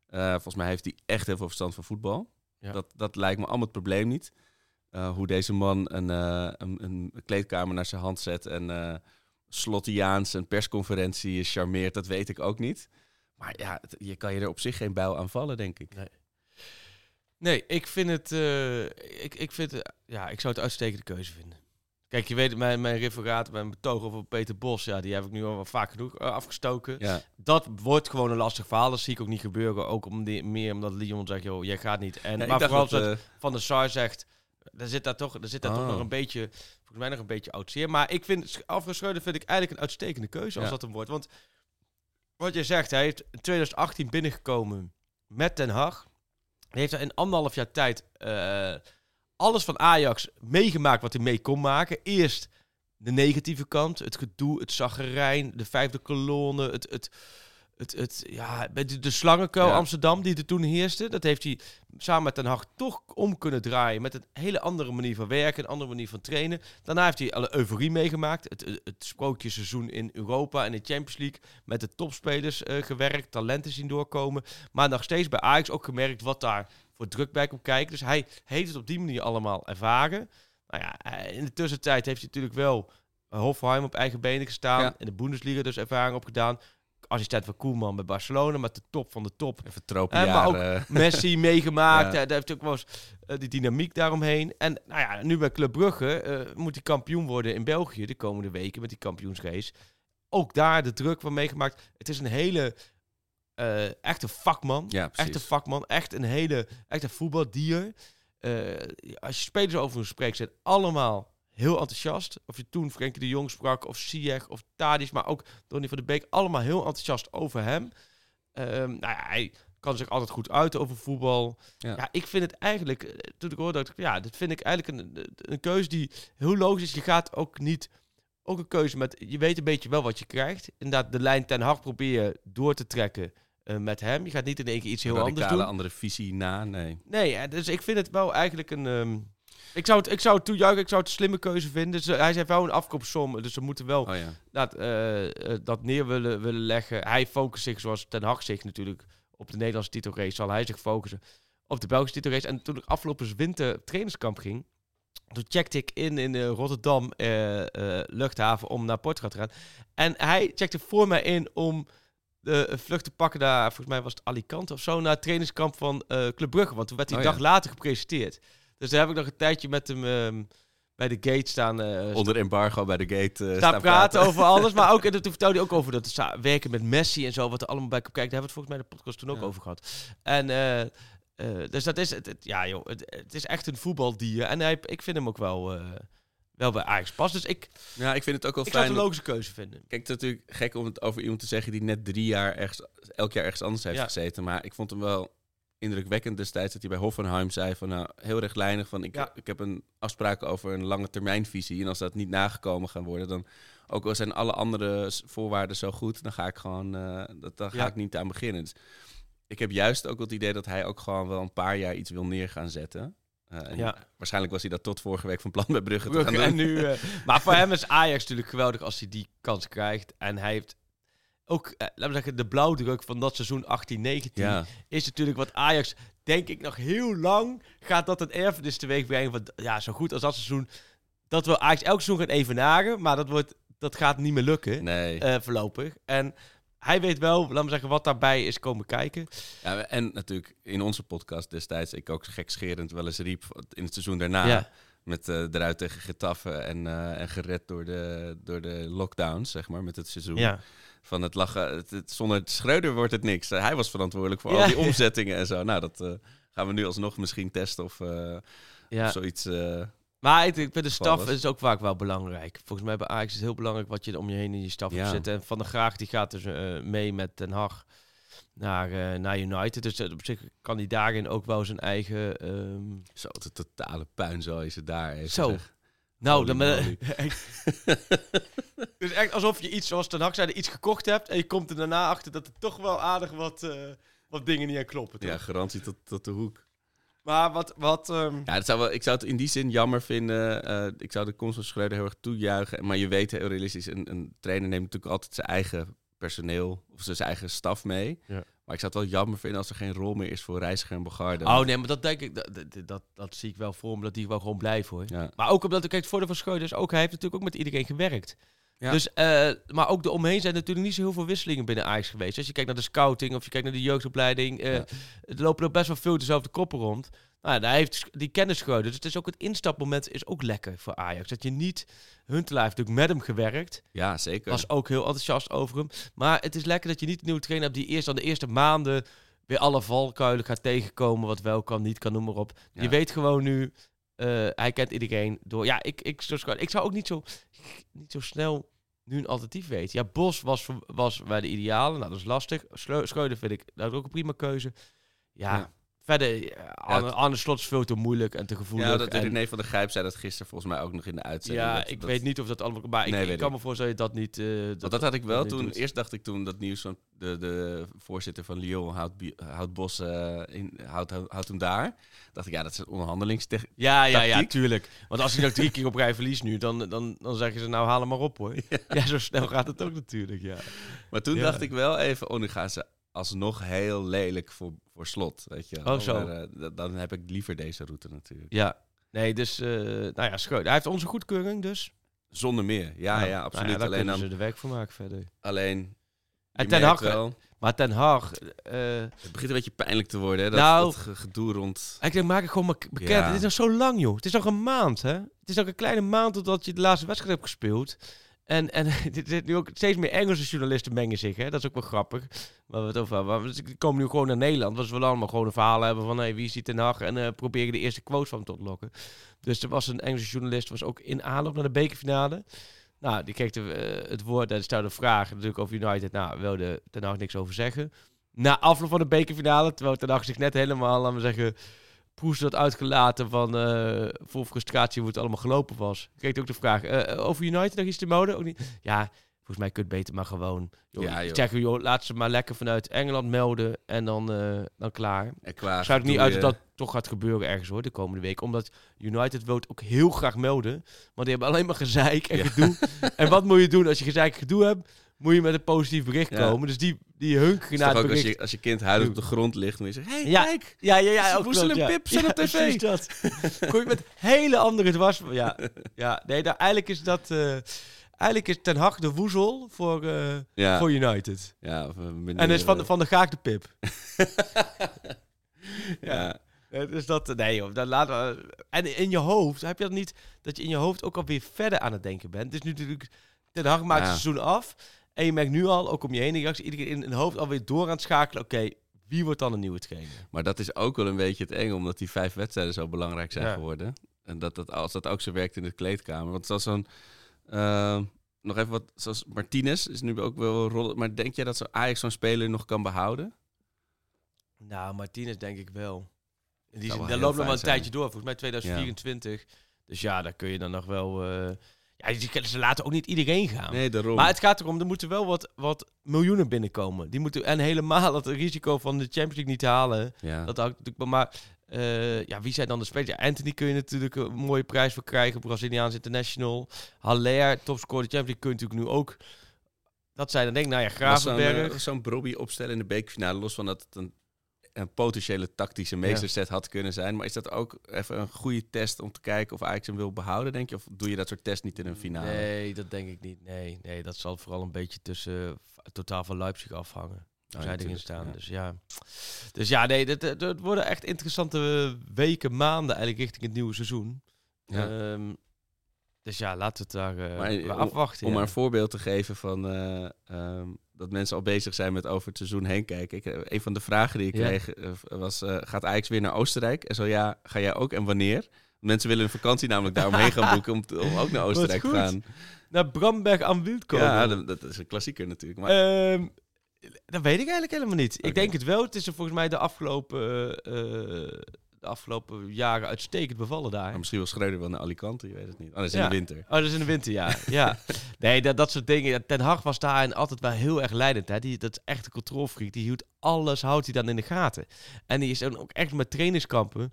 Eh, volgens mij heeft hij echt heel veel verstand van voetbal. Dat, dat lijkt me allemaal het probleem niet. Eh, hoe deze man een, eh, een, een kleedkamer naar zijn hand zet en Slottiaans een persconferentie charmeert, dat weet ik ook niet. Maar ja, het- je kan je er op zich geen bijl aan vallen, denk ik. Nee, ik vind het, eh, ik, ik vind, het- ja, ik zou het uitstekende keuze vinden. Kijk, je weet, mijn, mijn referaat, mijn betoog over Peter Bos, ja, die heb ik nu al wel vaak genoeg eh, afgestoken. Ja, Dat wordt gewoon een lastig verhaal. Dat zie ik ook niet gebeuren. Ook om die, meer omdat Leon zegt, joh, jij gaat niet. En, Ja, maar vooral dat, eh, Van der Sar zegt, er zit daar toch, er zit daar toch Oh. nog een beetje, volgens mij nog een beetje oud zeer. Maar ik vind, Alfred Schreuder vind ik eigenlijk een uitstekende keuze als Ja. dat hem wordt. Want wat je zegt, hij heeft in 2018 binnengekomen met Den Haag. Hij heeft er in anderhalf jaar tijd eh, alles van Ajax meegemaakt wat hij mee kon maken. Eerst de negatieve kant, het gedoe, het zaggerijn, de vijfde kolonne, het, het, het, het, ja, de, de slangenkuil Ja. Amsterdam die er toen heerste. Dat heeft hij samen met Den Haag toch om kunnen draaien met een hele andere manier van werken, een andere manier van trainen. Daarna heeft hij alle euforie meegemaakt. Het, het, sprookjesseizoen in Europa en de Champions League met de topspelers eh, gewerkt, talenten zien doorkomen. Maar nog steeds bij Ajax ook gemerkt wat daar voor druk bij komt kijken. Dus hij heeft het op die manier allemaal ervaren. Nou ja, eh, in de tussentijd heeft hij natuurlijk wel Hofheim op eigen benen gestaan. Ja. In de Bundesliga dus ervaring opgedaan. Assistent van Koeman bij Barcelona, met de top van de top. even Eh, maar ook-. Messi meegemaakt. Ja. Hij heeft ook wel eens eh, die dynamiek daaromheen. En nou ja, nu bij Club Brugge eh, moet hij kampioen worden in België de komende weken met die kampioensrace. Ook daar de druk van meegemaakt. Het is een hele eh, echte vakman. Ja. Echte vakman. Echt een hele echte voetbaldier. Eh, als je spelers over hem spreekt, zijn allemaal heel enthousiast. Of je toen Frenkie de Jong sprak, of Ziyech, of Tadic, maar ook Donny van de Beek. Allemaal heel enthousiast over hem. Ehm, nou ja, hij kan zich altijd goed uiten over voetbal. Ja. Ja, ik vind het eigenlijk, eh, toen ik hoorde, dacht ik, ja, dit vind ik eigenlijk een, een keuze die heel logisch is. Je gaat ook niet, ook een keuze met, je weet een beetje wel wat je krijgt. Inderdaad, de lijn ten hard proberen door te trekken eh, met hem. Je gaat niet in één keer iets heel anders radicale doen. andere visie na, nee. Nee, hè, dus ik vind het wel eigenlijk een. ehm, ik, zou het, ik zou het toejuichen, ik zou het een slimme keuze vinden. Hij heeft wel een afkoopsom, dus we moeten wel Oh ja. dat, eh, eh, dat neer willen, willen leggen. Hij focust zich, zoals Ten Hag zich natuurlijk, op de Nederlandse titelrace. Zal hij zich focussen op de Belgische titelrace. En toen ik afgelopen winter trainingskamp ging, toen checkte ik in in Rotterdam eh, eh, luchthaven om naar Portugal te gaan. En hij checkte voor mij in om de vlucht te pakken naar, volgens mij was het Alicante of zo, naar het trainingskamp van Club Brugge. Want toen werd hij Oh een ja. dag later gepresenteerd. Dus daar heb ik nog een tijdje met hem ehm, bij de gate staan. eh, Onder embargo bij de gate eh, staan praten over alles. Maar ook, en toen vertelde hij ook over dat werken met Messi en zo, wat er allemaal bij komt kijken. Daar hebben we het volgens mij in de podcast toen ook Ja. over gehad. En eh, eh, dus dat is, het, het- ja joh, het, het is echt een voetbaldier. En hij, ik vind hem ook wel, eh, wel bij Ajax pas. Dus ik, Ja, ik vind het ook wel ik fijn. het een logische keuze vinden. Kijk, het is natuurlijk gek om het over iemand te zeggen die net drie jaar ergens, elk jaar ergens anders heeft Ja. gezeten. Maar ik vond hem wel indrukwekkend destijds dat hij bij Hoffenheim zei van nou, heel rechtlijnig van ik, Ja. ik heb een afspraak over een lange termijnvisie. En als dat niet nagekomen gaan worden, dan ook al zijn alle andere voorwaarden zo goed, dan ga ik gewoon, eh, dat, dan ga Ja. ik niet aan beginnen. Dus ik heb juist ook het idee dat hij ook gewoon wel een paar jaar iets wil neer gaan zetten. Uh, en Ja. Waarschijnlijk was hij dat tot vorige week van plan bij Brugge te gaan doen. en nu, eh, maar voor hem is Ajax natuurlijk geweldig als hij die kans krijgt. En hij heeft ook, eh, laten we zeggen, de blauwdruk van dat seizoen 18-19 Ja, is natuurlijk wat Ajax, denk ik, nog heel lang gaat dat een erfenis teweeg brengen. Van, ja, zo goed als dat seizoen. Dat wil Ajax elk seizoen gaan evenaren, maar dat, wordt, dat gaat niet meer lukken nee. eh, voorlopig. En hij weet wel, laten we zeggen, wat daarbij is komen kijken. Ja, en natuurlijk in onze podcast destijds, ik ook gekscherend wel eens riep in het seizoen daarna. ja. Met eh eruit tegen Getafe en, eh, en gered door de, door de lockdowns, zeg maar, met het seizoen. ja. Van het lachen, het, het- zonder Schreuder wordt het niks. Hij was verantwoordelijk voor Ja. al die omzettingen en zo. Nou, dat eh, gaan we nu alsnog misschien testen of, eh, ja. of zoiets. eh, Maar ik, de staf is ook vaak wel belangrijk. Volgens mij bij Ajax is het heel belangrijk wat je om je heen in je staf Ja. hebt zitten. En Van der Graag die gaat dus mee met Den Haag naar, naar United. Dus op zich kan hij daarin ook wel zijn eigen... ehm, zo, de totale puinzooi is het daar. even Zo. Nou, dan ben is echt alsof je iets, zoals Ten Hag zei, iets gekocht hebt. En je komt er daarna achter dat er toch wel aardig wat, eh, wat dingen niet aan kloppen. toch? Ja, garantie tot, tot de hoek. Maar wat... wat ehm, Ja, dat zou wel, ik zou het in die zin jammer vinden. eh, ik zou de komst van Schreuder heel erg toejuichen. Maar je weet heel realistisch, een, een trainer neemt natuurlijk altijd zijn eigen personeel of zijn eigen staf mee. Ja. Maar ik zou het wel jammer vinden als er geen rol meer is voor Reiziger en Bogarde. Oh nee, maar dat denk ik, dat, dat, dat, dat zie ik wel voor me, dat die wel gewoon blijven hoor. Ja. Maar ook omdat, kijk, het voordeel van ook, hij heeft natuurlijk ook met iedereen gewerkt. Ja. Dus, eh, maar ook eromheen zijn natuurlijk niet zo heel veel wisselingen binnen Ajax geweest. Als je kijkt naar de scouting of je kijkt naar de jeugdopleiding, eh, Ja. er lopen er best wel veel dezelfde koppen rond. Nou, daar heeft die kennis Schreuder. Dus het is ook het instapmoment is ook lekker voor Ajax. Dat je niet, Huntelaar heeft natuurlijk met hem gewerkt. Ja, zeker. Was ook heel enthousiast over hem. Maar het is lekker dat je niet een nieuwe trainer hebt die eerst aan de eerste maanden weer alle valkuilen gaat tegenkomen. Wat wel kan, niet kan, noem maar op. Ja. Je weet gewoon nu, eh, hij kent iedereen door. Ja, ik, ik, zo, ik zou ook niet zo, niet zo snel nu een alternatief weten. Ja, Bos was, was bij de idealen. Nou, dat is lastig. Schreu- Schreuder vind ik dat ook een prima keuze. Ja, Ja. Verder, ja, Arne, Arne Slot is veel te moeilijk en te gevoelig. ja, dat en- René van der Grijp zei dat gisteren volgens mij ook nog in de uitzending. ja, dat- ik dat- weet niet of dat allemaal... Maar ik- Nee, ik, kan me voorstellen dat niet... eh, Want dat had ik wel toen. doet. Eerst dacht ik toen dat nieuws van de, de voorzitter van Lyon houdt, Bos eh, in, houdt, houdt, houdt hem daar. Dacht ik, ja, dat is een onderhandelingstechniek. Ja, ja, ja, tuurlijk. Want als hij nou drie keer op rij verliest nu, dan, dan, dan zeggen ze nou haal hem maar op hoor. Ja, zo snel gaat het ook natuurlijk, ja. Maar toen Ja. dacht ik wel even, oh, nu gaan ze alsnog heel lelijk voor, voor slot. Weet je. Oh, zo. Maar, eh, dan heb ik liever deze route natuurlijk. Ja, nee, dus, eh, nou ja, Schreuder. Hij heeft onze goedkeuring dus. Zonder meer. Ja, Nou, ja, nou absoluut. daar alleen kunnen dan, ze er werk voor maken verder. alleen. En Ten Hag, wel, maar Ten Hag, eh, het begint een beetje pijnlijk te worden. Hè, dat, Nou, dat ge- gedoe rond. ik denk, maak het gewoon maar bekend. Ja. Het is nog zo lang, joh. Het is nog een maand, hè. Het is nog een kleine maand totdat je de laatste wedstrijd hebt gespeeld. En, en er zitten nu ook steeds meer Engelse journalisten mengen zich, hè. Dat is ook wel grappig. Waar we het over hebben. Maar Die komen nu gewoon naar Nederland. Want ze willen allemaal gewoon een verhaal hebben van... Hey, wie is die Ten Hag? En eh, proberen de eerste quotes van te ontlokken. Dus er was een Engelse journalist, was ook in aanloop naar de bekerfinale. Nou, die kreeg de, eh, het woord en stelde vragen natuurlijk over United. Nou, wilde Ten Hag niks over zeggen. Na afloop van de bekerfinale, terwijl Ten Hag zich net helemaal, laten we zeggen, proest had uitgelaten van eh, vol frustratie hoe het allemaal gelopen was. Kreeg hij ook de vraag, eh, over United nog iets te mode? Ook niet. Ja, volgens mij kun je het beter maar gewoon. Joh, Ja, joh. Zeggen, joh, laat ze maar lekker vanuit Engeland melden en dan, eh, dan klaar. En Sluit ik niet uit dat dat toch gaat gebeuren ergens hoor, de komende week. Omdat United wil het ook heel graag melden. Maar die hebben alleen maar gezeik en Ja. gedoe. en wat moet je doen als je gezeik en gedoe hebt? Moet je met een positief bericht Ja. komen. Dus die, die is naar het ook als bericht. je, als je kind huilend op de grond ligt, moet je zeggen, hey, Ja. kijk! Ja, ja, ja. Ook klopt, en ja. Pip zijn ja, op tv. precies dat. Kom je met hele andere dwars... Ja, ja nee, nou, eigenlijk is dat... eh, eigenlijk is Ten Hag de woezel voor, Ja, voor United. ja eh, meneer, En is van, eh, van de Gaak de Pip. ja. Eh, Dus dat, nee joh, dat laten we. En in je hoofd, heb je dat niet, dat je in je hoofd ook alweer verder aan het denken bent. Het is nu natuurlijk, Ten Hag maakt Ja. het seizoen af. En je merkt nu al, ook om je heen, reactie, iedere keer in een hoofd alweer door aan het schakelen. Oké, wie wordt dan een nieuwe trainer? Maar dat is ook wel een beetje het eng, omdat die vijf wedstrijden zo belangrijk zijn Ja. geworden. En dat, dat als dat ook zo werkt in de kleedkamer. Want zoals zo'n... eh, nog even wat, zoals Martinez is nu ook wel rollen. Maar denk jij dat zo Ajax zo'n speler nog kan behouden? Nou, Martinez denk ik wel. Die dat loopt nog wel een zijn. tijdje door. Volgens mij 2024. Dus ja, daar kun je dan nog wel... eh, Ja, die- ze laten ook niet iedereen gaan. Nee, daarom. Maar het gaat erom, er moeten wel wat, wat miljoenen binnenkomen. Die moeten, en helemaal het risico van de Champions League niet halen. ja. Dat houdt natuurlijk. Maar eh, ja, wie zijn dan de spelers? Ja, Anthony kun je natuurlijk een mooie prijs voor krijgen. Braziliaans International. Haller, topscorer de Champions League kun je natuurlijk nu ook. Dat zijn dan denk ik, nou ja, zo'n, Gravenberg. eh, Zo'n Brobby opstellen in de bekerfinale, los van dat het een, een potentiële tactische meesterzet had kunnen zijn. Maar is dat ook even een goede test om te kijken of Ajax hem wil behouden, denk je? Of doe je dat soort test niet in een finale? Nee, dat denk ik niet. Nee, nee, dat zal vooral een beetje tussen eh, totaal van Leipzig afhangen. Hoe zij erin staan. ja. Dus ja. Dus ja, nee, het, het, worden echt interessante weken, maanden eigenlijk richting het nieuwe seizoen. Ja. Ehm, dus ja, laten we het daar eh, Maar, eh, om- afwachten. Om ja. maar een voorbeeld te geven van eh, ehm, dat mensen al bezig zijn met over het seizoen heen kijken. Ik, eh, een van de vragen die ik Ja. kreeg eh, was, eh, gaat Ajax weer naar Oostenrijk? En zo ja, ga jij ook en wanneer? Mensen willen een vakantie namelijk daaromheen gaan boeken om, te- om ook naar Oostenrijk te gaan. Naar Bramberg aan Wild komen. Ja, dat, dat is een klassieker natuurlijk. Maar Ehm, dat weet ik eigenlijk helemaal niet. Ik denk het wel. Het is er volgens mij de afgelopen, de afgelopen jaren uitstekend bevallen daar. Maar misschien wil Schreuder wel naar Alicante, je weet het niet. Oh, dat is in Ja. de winter. Oh, dat is in de winter, ja. ja. Nee, dat, dat soort dingen. Ten Hag was daar en altijd wel heel erg leidend. Hè. Die, dat is echt een controlfreak. Die hield alles, houdt hij dan in de gaten. En die is dan ook echt met trainingskampen.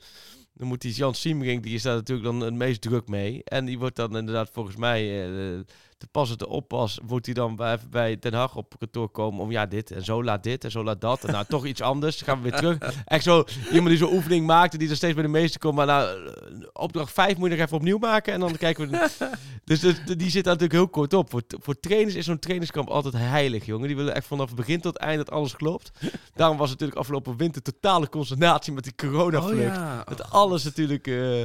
Dan moet die Jan Siemering, die is daar natuurlijk dan het meest druk mee. En die wordt dan inderdaad volgens mij eh, te pas en te oppas. Moet hij dan bij, bij Den Haag op kantoor komen om ja, dit en zo laat dit en zo laat dat. En nou, toch iets anders. Dan gaan we weer terug. Echt zo, iemand die zo'n oefening maakte, die er steeds bij de meeste komt. Maar nou, eh, opdracht 5 moet je nog even opnieuw maken. En dan kijken we... Dus de- die zit daar natuurlijk heel kort op. Voor, voor trainers is zo'n trainingskamp altijd heilig, jongen. Die willen echt vanaf begin tot eind dat alles klopt. Daarom was het natuurlijk afgelopen winter totale consternatie met die corona-vlucht. Dat alles natuurlijk eh,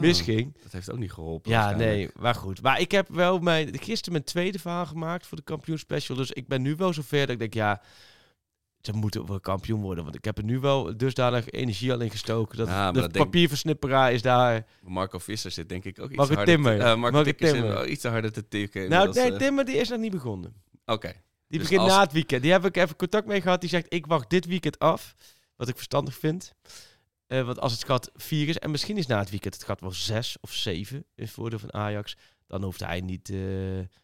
misging. Dat heeft ook niet geholpen. Ja, nee, maar goed. Maar ik heb wel mijn, gisteren mijn tweede verhaal gemaakt voor de kampioenspecial. Dus ik ben nu wel zover dat ik denk, ja, ze moeten wel kampioen worden. Want ik heb er nu wel dusdanig energie al in gestoken. Dat Ja, de dat papierversnipperaar is daar. Marco Visser zit denk ik ook iets Marco harder Timmer. te, eh, Marco Marco Timmer zit Timmer. wel iets te harder te tikken. Nou, nee, eh. Timmer die is nog niet begonnen. Oké. Die Dus begint als- na het weekend. Die heb ik even contact mee gehad. Die zegt, ik wacht dit weekend af. Wat ik verstandig vind. Eh, want als het gat 4 is, en misschien is na het weekend het gat wel 6 of 7 in voordeel van Ajax, dan hoeft hij niet. eh,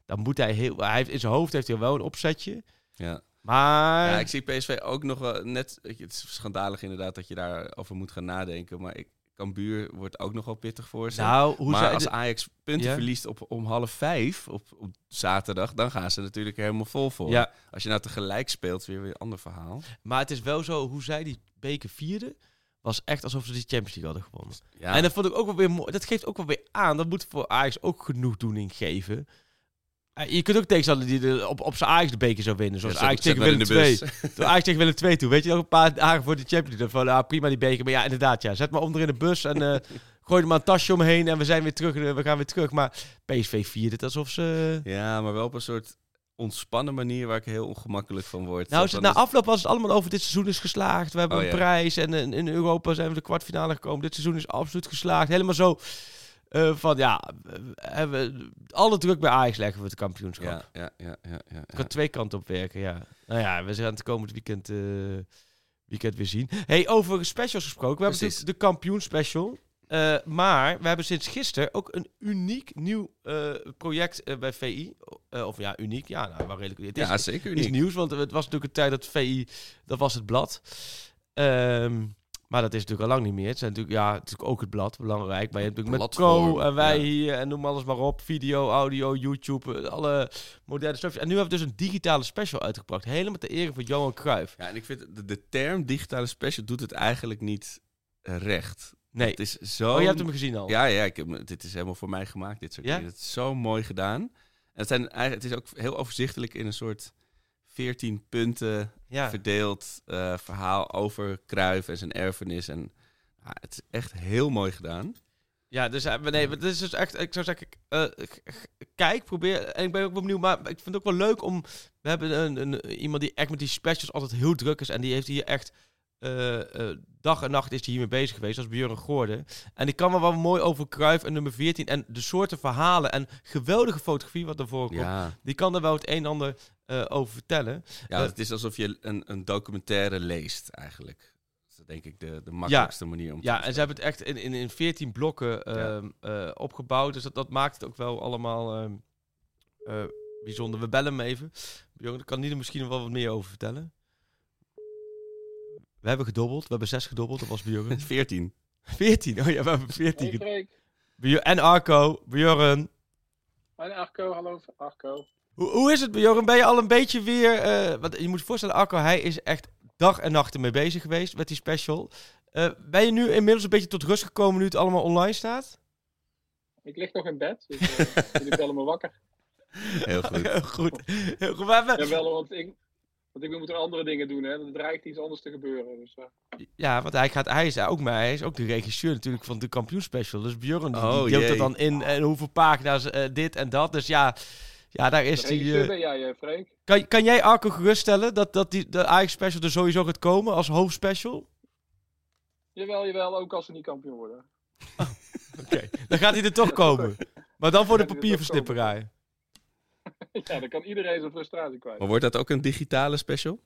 dan moet hij heel. Hij heeft, in zijn hoofd heeft hij wel een opzetje. Ja. Maar. ja, ik zie PSV ook nog wel net... Het is schandalig inderdaad dat je daarover moet gaan nadenken. Maar ik, Cambuur wordt ook nog wel pittig voor ze. nou, hoe maar als Ajax punten Ja? verliest op, om half vijf op, op zaterdag... dan gaan ze natuurlijk helemaal vol voor. Ja, Als je nou tegelijk speelt, weer weer een ander verhaal. maar het is wel zo, hoe zij die beker vierde, was echt alsof ze die Champions League hadden gewonnen. Ja, En dat vond ik ook wel weer mooi. Dat geeft ook wel weer aan. Dat moet voor Ajax ook genoegdoening geven. Eh, Je kunt ook tegenstellen die de, op, op zijn Ajax de beker zou winnen. Zoals Ja, Ajax tegen Willem maar in 2. de bus. Toen Ajax tegen Willem 2 toe. Weet je nog een paar dagen voor de Champions League. Van, ah, prima die beker. Maar ja, inderdaad. Ja. Zet maar onder in de bus en eh, gooi er maar een tasje omheen. En we zijn weer terug. eh, We gaan weer terug. Maar PSV vierde het alsof ze... Ja, maar wel op een soort ontspannen manier waar ik heel ongemakkelijk van word. Nou, ze, van, na afloop was het allemaal over dit seizoen is geslaagd. We hebben Oh, een ja. prijs en in, in Europa zijn we de kwartfinale gekomen. Dit seizoen is absoluut geslaagd. Helemaal zo eh, van ja, we hebben alle druk bij Ajax leggen we het kampioenschap. ja, ja, ja, ja, ja, Het kan twee kanten op werken, ja. Nou ja, we gaan het komend weekend, eh, weekend weer zien. Hey, over specials gesproken. We hebben Precies. natuurlijk de kampioenspecial. Eh, maar we hebben sinds gisteren ook een uniek nieuw eh, project eh, bij VI. Of ja, uniek. Ja, nou, wel redelijk. Het is, Ja, zeker nieuws, want het was natuurlijk een tijd dat VI, dat was het blad. Ehm, maar dat is natuurlijk al lang niet meer. Het zijn natuurlijk, ja, natuurlijk ook het blad, belangrijk. Maar je hebt natuurlijk met Pro en wij ja. hier en noem alles maar op. Video, audio, YouTube, alle moderne stuff. En nu hebben we dus een digitale special uitgebracht. Helemaal ter ere van Johan Cruijff. Ja, en ik vind de, de term digitale special doet het eigenlijk niet recht. Nee. Het is zo. Oh, je hebt hem gezien al? Ja, ja, ik heb, dit is helemaal voor mij gemaakt, dit soort Ja? dingen. Het is zo mooi gedaan. En het, zijn, eigenlijk- het is ook heel overzichtelijk in een soort 14 punten Ja. verdeeld eh, verhaal over Cruijff en zijn erfenis. En het is echt heel mooi gedaan. Ja, dus eh, nee, maar dit is dus echt, ik zou zeggen, eh, kijk, probeer, en ik ben ook benieuwd, maar ik vind het ook wel leuk om, we hebben een, een, iemand die echt met die specials altijd heel druk is en die heeft hier echt eh, eh, dag en nacht is hij hiermee bezig geweest, als Björn Goorden. En die kan wel wel mooi over Kruif en nummer 14 en de soorten verhalen en geweldige fotografie wat ervoor komt. Ja, Die kan er wel het een en ander eh, over vertellen. ja het is alsof je een, een documentaire leest eigenlijk. Het is denk ik de, de makkelijkste manier om te Ja, en ze hebben het echt in, in, in 14 blokken ehm, eh, opgebouwd. Dus dat, dat maakt het ook wel allemaal ehm, eh, bijzonder. We bellen hem even. Daar kan Nieder misschien nog wel wat meer over vertellen. We hebben gedobbeld. We hebben zes gedobbeld. Dat was Bjorn. 14. 14. Oh ja, we hebben 14 Hey gedobbeld. Freek. Bjorn- En Arco. Bjorn. En Arco, hallo Arco. Hoe, hoe is het, Bjorn? Ben je al een beetje weer... eh, want je moet je voorstellen, Arco, hij is echt dag en nacht ermee bezig geweest met die special. Eh, ben je nu inmiddels een beetje tot rust gekomen nu het allemaal online staat? Ik lig nog in bed, dus eh, jullie bellen me wakker. Heel goed. Heel goed. Heel goed. We hebben- Jawel, want ik, want ik moet er andere dingen doen, hè. Er dreigt iets anders te gebeuren. Dus, eh, Ja, want hij, gaat, hij is ook maar hij is ook de regisseur natuurlijk van de kampioenspecial. Dus Björn die, Oh, die deelt er dan in en hoeveel pagina's eh, dit en dat. Dus ja, ja daar is hij. regisseur eh, ben jij, eh, Freek. kan, kan jij Arco geruststellen dat, dat die, de Ajax special er sowieso gaat komen als hoofdspecial? Jawel, jawel, ook als ze niet kampioen worden. Oké, dan gaat hij er toch komen. Maar dan voor de Gaat hij er toch papierversnipperij. ja, dan kan iedereen zijn frustratie kwijt. Maar wordt dat ook een digitale special?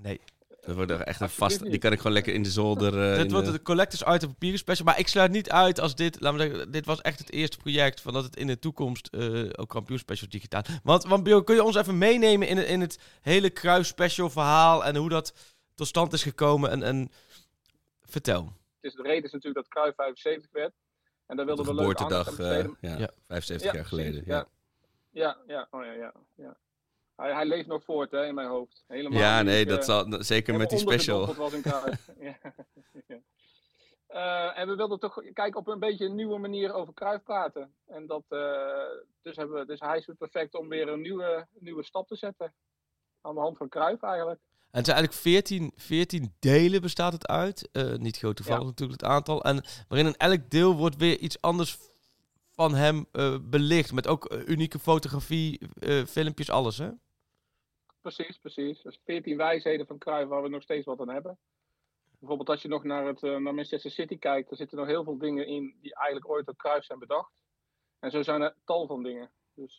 Nee, Dat wordt er echt een vast. Die kan ik gewoon lekker in de zolder. eh, dit wordt de- de collectors item papieren special. Maar ik sluit niet uit als dit, laat me zeggen, dit was echt het eerste project van dat het in de toekomst eh ook kampioenspecial digitaal. Want, want Björn, kun je ons even meenemen in, het- in het hele kruis special verhaal en hoe dat tot stand is gekomen en, en vertel. Het is, de reden is natuurlijk dat Cruijff 75 werd. En daar de wilden we leuk aandacht geboortedag. aan besteden. ja, Ja. 75 Ja, jaar geleden. precies, Ja, Ja, ja, oh ja, ja. ja. Hij, hij leeft nog voort hè, in mijn hoofd. Helemaal ja nee, ik, dat eh, zal zeker met die special. was ja. ja. Eh, en we wilden toch kijken op een beetje een nieuwe manier over Cruijff praten. En dat, eh, dus, hebben we, dus hij is weer perfect om weer een nieuwe, nieuwe stap te zetten. Aan de hand van Cruijff eigenlijk. En het zijn eigenlijk 14, 14 delen bestaat het uit. Eh, niet groot toevallig Ja. natuurlijk het aantal. En waarin in elk deel wordt weer iets anders van hem eh, belicht. Met ook eh, unieke fotografie, eh, filmpjes, alles hè? Precies, precies. Dus 14 wijsheden van Cruijff waar we nog steeds wat aan hebben. Bijvoorbeeld als je nog naar, het, naar Manchester City kijkt, er zitten nog heel veel dingen in die eigenlijk ooit door Cruijff zijn bedacht. En zo zijn er tal van dingen. Dus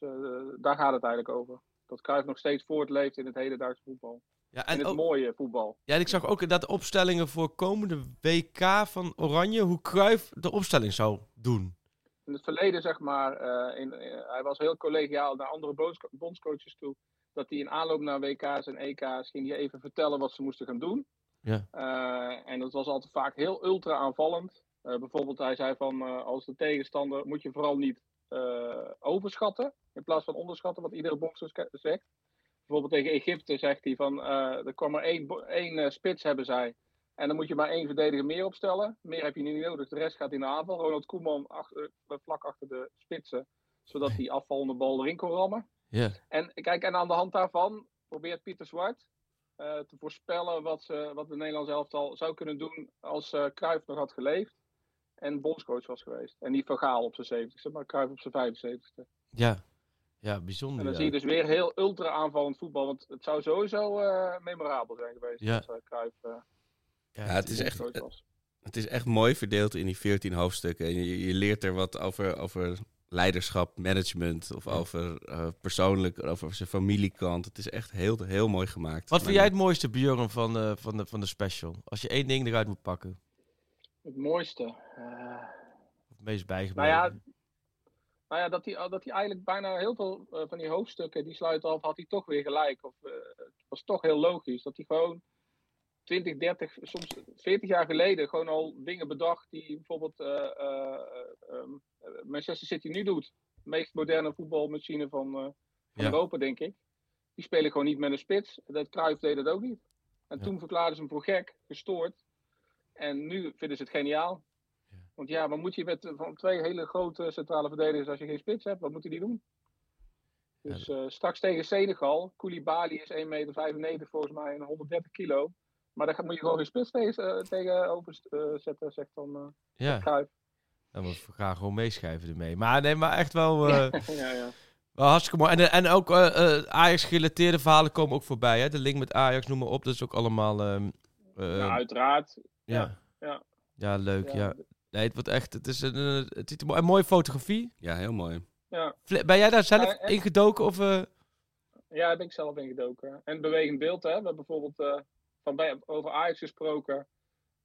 daar gaat het eigenlijk over. Dat Cruijff nog steeds voortleeft in het hedendaagse voetbal. Ja, En en het ook, mooie voetbal. Ja, en ik zag ook dat de opstellingen voor komende WK van Oranje, hoe Cruijff de opstelling zou doen. In het verleden, zeg maar, eh, in, eh, hij was heel collegiaal naar andere bondsco- bondscoaches toe. Dat hij in aanloop naar WK's en EK's ging hij even vertellen wat ze moesten gaan doen. Ja. Eh, en dat was altijd vaak heel ultra aanvallend. Bijvoorbeeld, hij zei van als de tegenstander moet je vooral niet overschatten. In plaats van onderschatten, wat iedere bondscoach zegt. Bijvoorbeeld tegen Egypte zegt hij van er kwam maar één, één spits hebben zij. En dan moet je maar één verdediger meer opstellen. Meer heb je niet nodig. De rest gaat in de aanval. Ronald Koeman achter, eh, vlak achter de spitsen. Zodat die afvallende bal erin kon rammen. En kijk, en aan de hand daarvan probeert Pieter Zwart eh, te voorspellen wat, ze, wat de Nederlands elftal zou kunnen doen als Cruijff nog had geleefd. En bondscoach was geweest. En niet Van Gaal op zijn 70ste, maar Cruijff op zijn 75ste. Ja, ja bijzonder. En dan ja. zie je dus weer heel ultra aanvallend voetbal. Want het zou sowieso memorabel zijn geweest Ja. als uh, Cruijff Ja, Ja, het is echt, het is echt mooi verdeeld in die 14 hoofdstukken. En je, je leert er wat over, over leiderschap, management of Ja. over eh, persoonlijk, over zijn familiekant. Het is echt heel, heel mooi gemaakt. Wat vind jij het mooiste, Björn, van, de van, de, van de special? Als je één ding eruit moet pakken. Het mooiste. eh, Of het meest bijgebleven. Nou ja, Nou ja, dat hij, dat hij eigenlijk bijna heel veel eh, van die hoofdstukken, die sluiten af, had hij toch weer gelijk. Of, eh, het was toch heel logisch. Dat hij gewoon 20, 30, soms 40 jaar geleden gewoon al dingen bedacht die bijvoorbeeld eh, eh, ehm, eh, Manchester City nu doet. De meest moderne voetbalmachine van, eh, van Ja. Europa, denk ik. Die spelen gewoon niet met een spits. Dat Cruijff deed dat ook niet. En Ja. toen verklaarden ze hem voor gek, gestoord. En nu vinden ze het geniaal. Ja. Want ja, wat moet je met van twee hele grote centrale verdedigers als je geen spits hebt? Wat moeten die doen? Dus straks tegen Senegal. Koulibaly is 1,95 meter volgens mij en 130 kilo. Maar daar moet je gewoon geen spits tegen, eh, tegenover eh, zetten, zegt dan eh ja, moet we gaan gewoon meeschrijven ermee. Maar nee, maar echt wel, eh, ja, ja. wel hartstikke mooi. En, en ook eh, eh, Ajax-gerelateerde verhalen komen ook voorbij. Hè? De link met Ajax, noem maar op. Dat is ook allemaal... ehm, eh, ja, uiteraard. ja. ja. Ja, leuk. Ja. Ja. Nee, het wordt echt... Het is een, het ziet er mooi, een mooie fotografie. Ja, heel mooi. Ja. Ben jij daar zelf Ja, en- in gedoken? Of, eh, Ja, daar ben ik zelf ingedoken. En bewegend beeld, hè. We hebben bijvoorbeeld eh, van bij, over Ajax gesproken.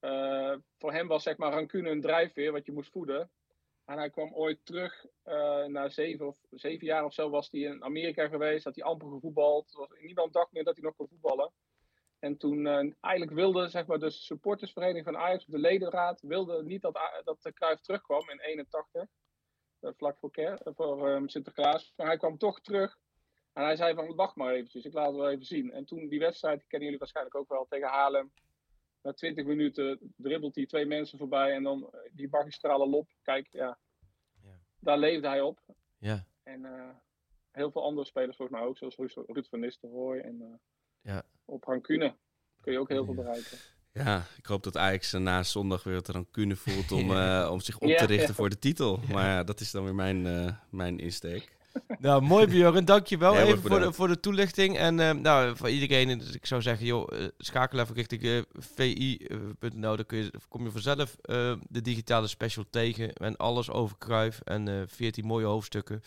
eh, voor hem was zeg maar rancune een drijfveer wat je moest voeden. En hij kwam ooit terug, uh, na zeven, of, zeven jaar of zo was hij in Amerika geweest, had hij amper gevoetbald. Was, niemand dacht meer dat hij nog kon voetballen. En toen uh, eigenlijk wilde zeg maar, de supportersvereniging van Ajax, de ledenraad, wilde niet dat, dat de Cruijff terugkwam in 81. Uh, vlak voor, voor um, Sinterklaas. Maar hij kwam toch terug. En hij zei van, wacht maar eventjes, ik laat het wel even zien. En toen die wedstrijd, die kennen jullie waarschijnlijk ook wel, tegen Haarlem. Na 20 minuten dribbelt hij twee mensen voorbij en dan die magistrale lop. Kijk, ja, ja. daar leefde hij op. Ja. En uh, heel veel andere spelers volgens mij ook, zoals Ruud van Nistelrooy. En uh, ja. op rancune kun je ook heel veel bereiken. Ja, ik hoop dat Ajax na zondag weer wat rancune voelt om, uh, om zich op te richten voor de titel. Maar ja, dat is dan weer mijn, mijn insteek. Nou, mooi Björn. Dankjewel even voor de, voor de toelichting. En uh, nou, voor iedereen, dus ik zou zeggen, joh, uh, schakel even richting uh, vi.nl. Dan kun je, kom je vanzelf de digitale special tegen. En alles over Kruif en 14 mooie hoofdstukken.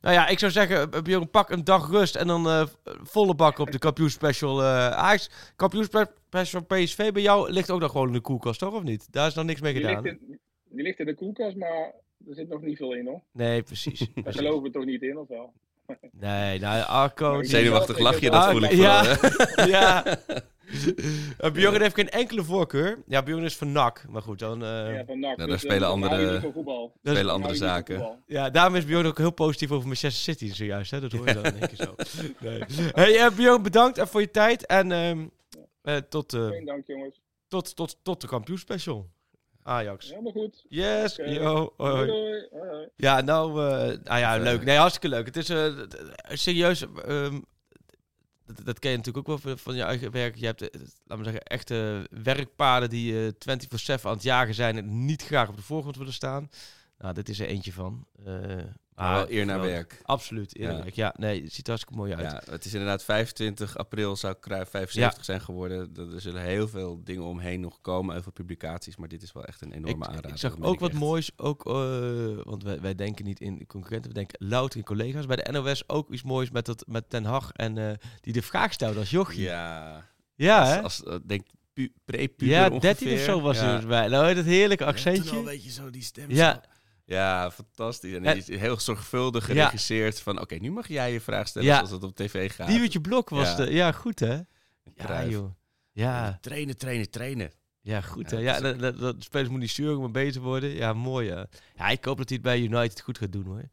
Nou ja, ik zou zeggen, Björn, pak een dag rust. En dan volle bak op de kampioen special. Ajax, kampioen special PSV bij jou ligt ook nog gewoon in de koelkast, toch? Of niet? Daar is nog niks mee die gedaan. Ligt in, die ligt in de koelkast, maar er zit nog niet veel in hoor. Nee, precies. Daar geloven we toch niet in, of wel? Nee, nou, Arco... Zenuwachtig lach je, dat voel ik Ja, ja. uh, Bjorn heeft geen enkele voorkeur. Ja, Bjorn is van NAC, maar goed, dan... Uh... Ja, van NAC. Nou, daar spelen andere, spelen andere zaken. Ja, daarom is Bjorn ook heel positief over Manchester City zojuist, hè? Dat hoor je dan in één keer zo. Nee. Hey, uh, Bjorn, bedankt voor je tijd en um, tot... Geen dank, jongens. Tot, tot, tot de kampioenspecial. Ajax. Helemaal goed. Yes, okay. yo. Hoi. Doei, doei. Ja, nou, uh, ah ja, leuk. Nee, hartstikke leuk. Het is uh, serieus. Um, dat, dat, ken je natuurlijk ook wel van je eigen werk. Je hebt, laten we zeggen, echte werkpaden die uh, 24-7 aan het jagen zijn en niet graag op de voorgrond willen staan. Nou, dit is er eentje van. Maar wel eer naar werk. Absoluut, eer naar ja. werk. Ja, nee, het ziet er hartstikke mooi uit. Ja, het is inderdaad 25 april zou Cruijff 75 ja. zijn geworden. Er zullen heel veel dingen omheen nog komen, heel veel publicaties. Maar dit is wel echt een enorme ik, aanrader. Ik zag ook wat echt. moois, ook, uh, want wij, wij denken niet in concurrenten, we denken louter in collega's. Bij de NOS ook iets moois met, dat, met Ten Hag en uh, die de vraag stelde als jochie. Ja, ja als, hè? Als, uh, denk pre-puber Ja, ongeveer. 13 of zo was ja. er bij. Nou, dat heerlijke accentje. Ja, weet je zo die stem. Ja. Zo. Ja, fantastisch. En die is heel zorgvuldig geregisseerd ja. van... oké, okay, nu mag jij je vraag stellen ja. zoals het op tv gaat. Die met je blok was ja. de... Ja, goed hè? Ja, joh. Ja. Trainen, trainen, trainen. Ja, goed hè? Ja, dat, dat, dat, de spelers moeten niet sturen, maar bezig worden. Ja, mooi hè? Ja, ik hoop dat hij het bij United goed gaat doen hoor.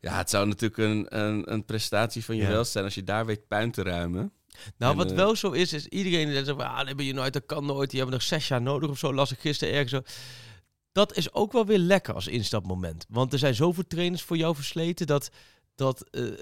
Ja, het zou natuurlijk een, een, een prestatie van je welst zijn als je daar weet puin te ruimen. Nou, en, wat uh, wel zo is, is iedereen die zegt, ah, nee, bij United dat kan nooit. Die hebben nog zes jaar nodig of zo. Las ik gisteren ergens zo dat is ook wel weer lekker als instapmoment. Want er zijn zoveel trainers voor jou versleten dat, dat uh,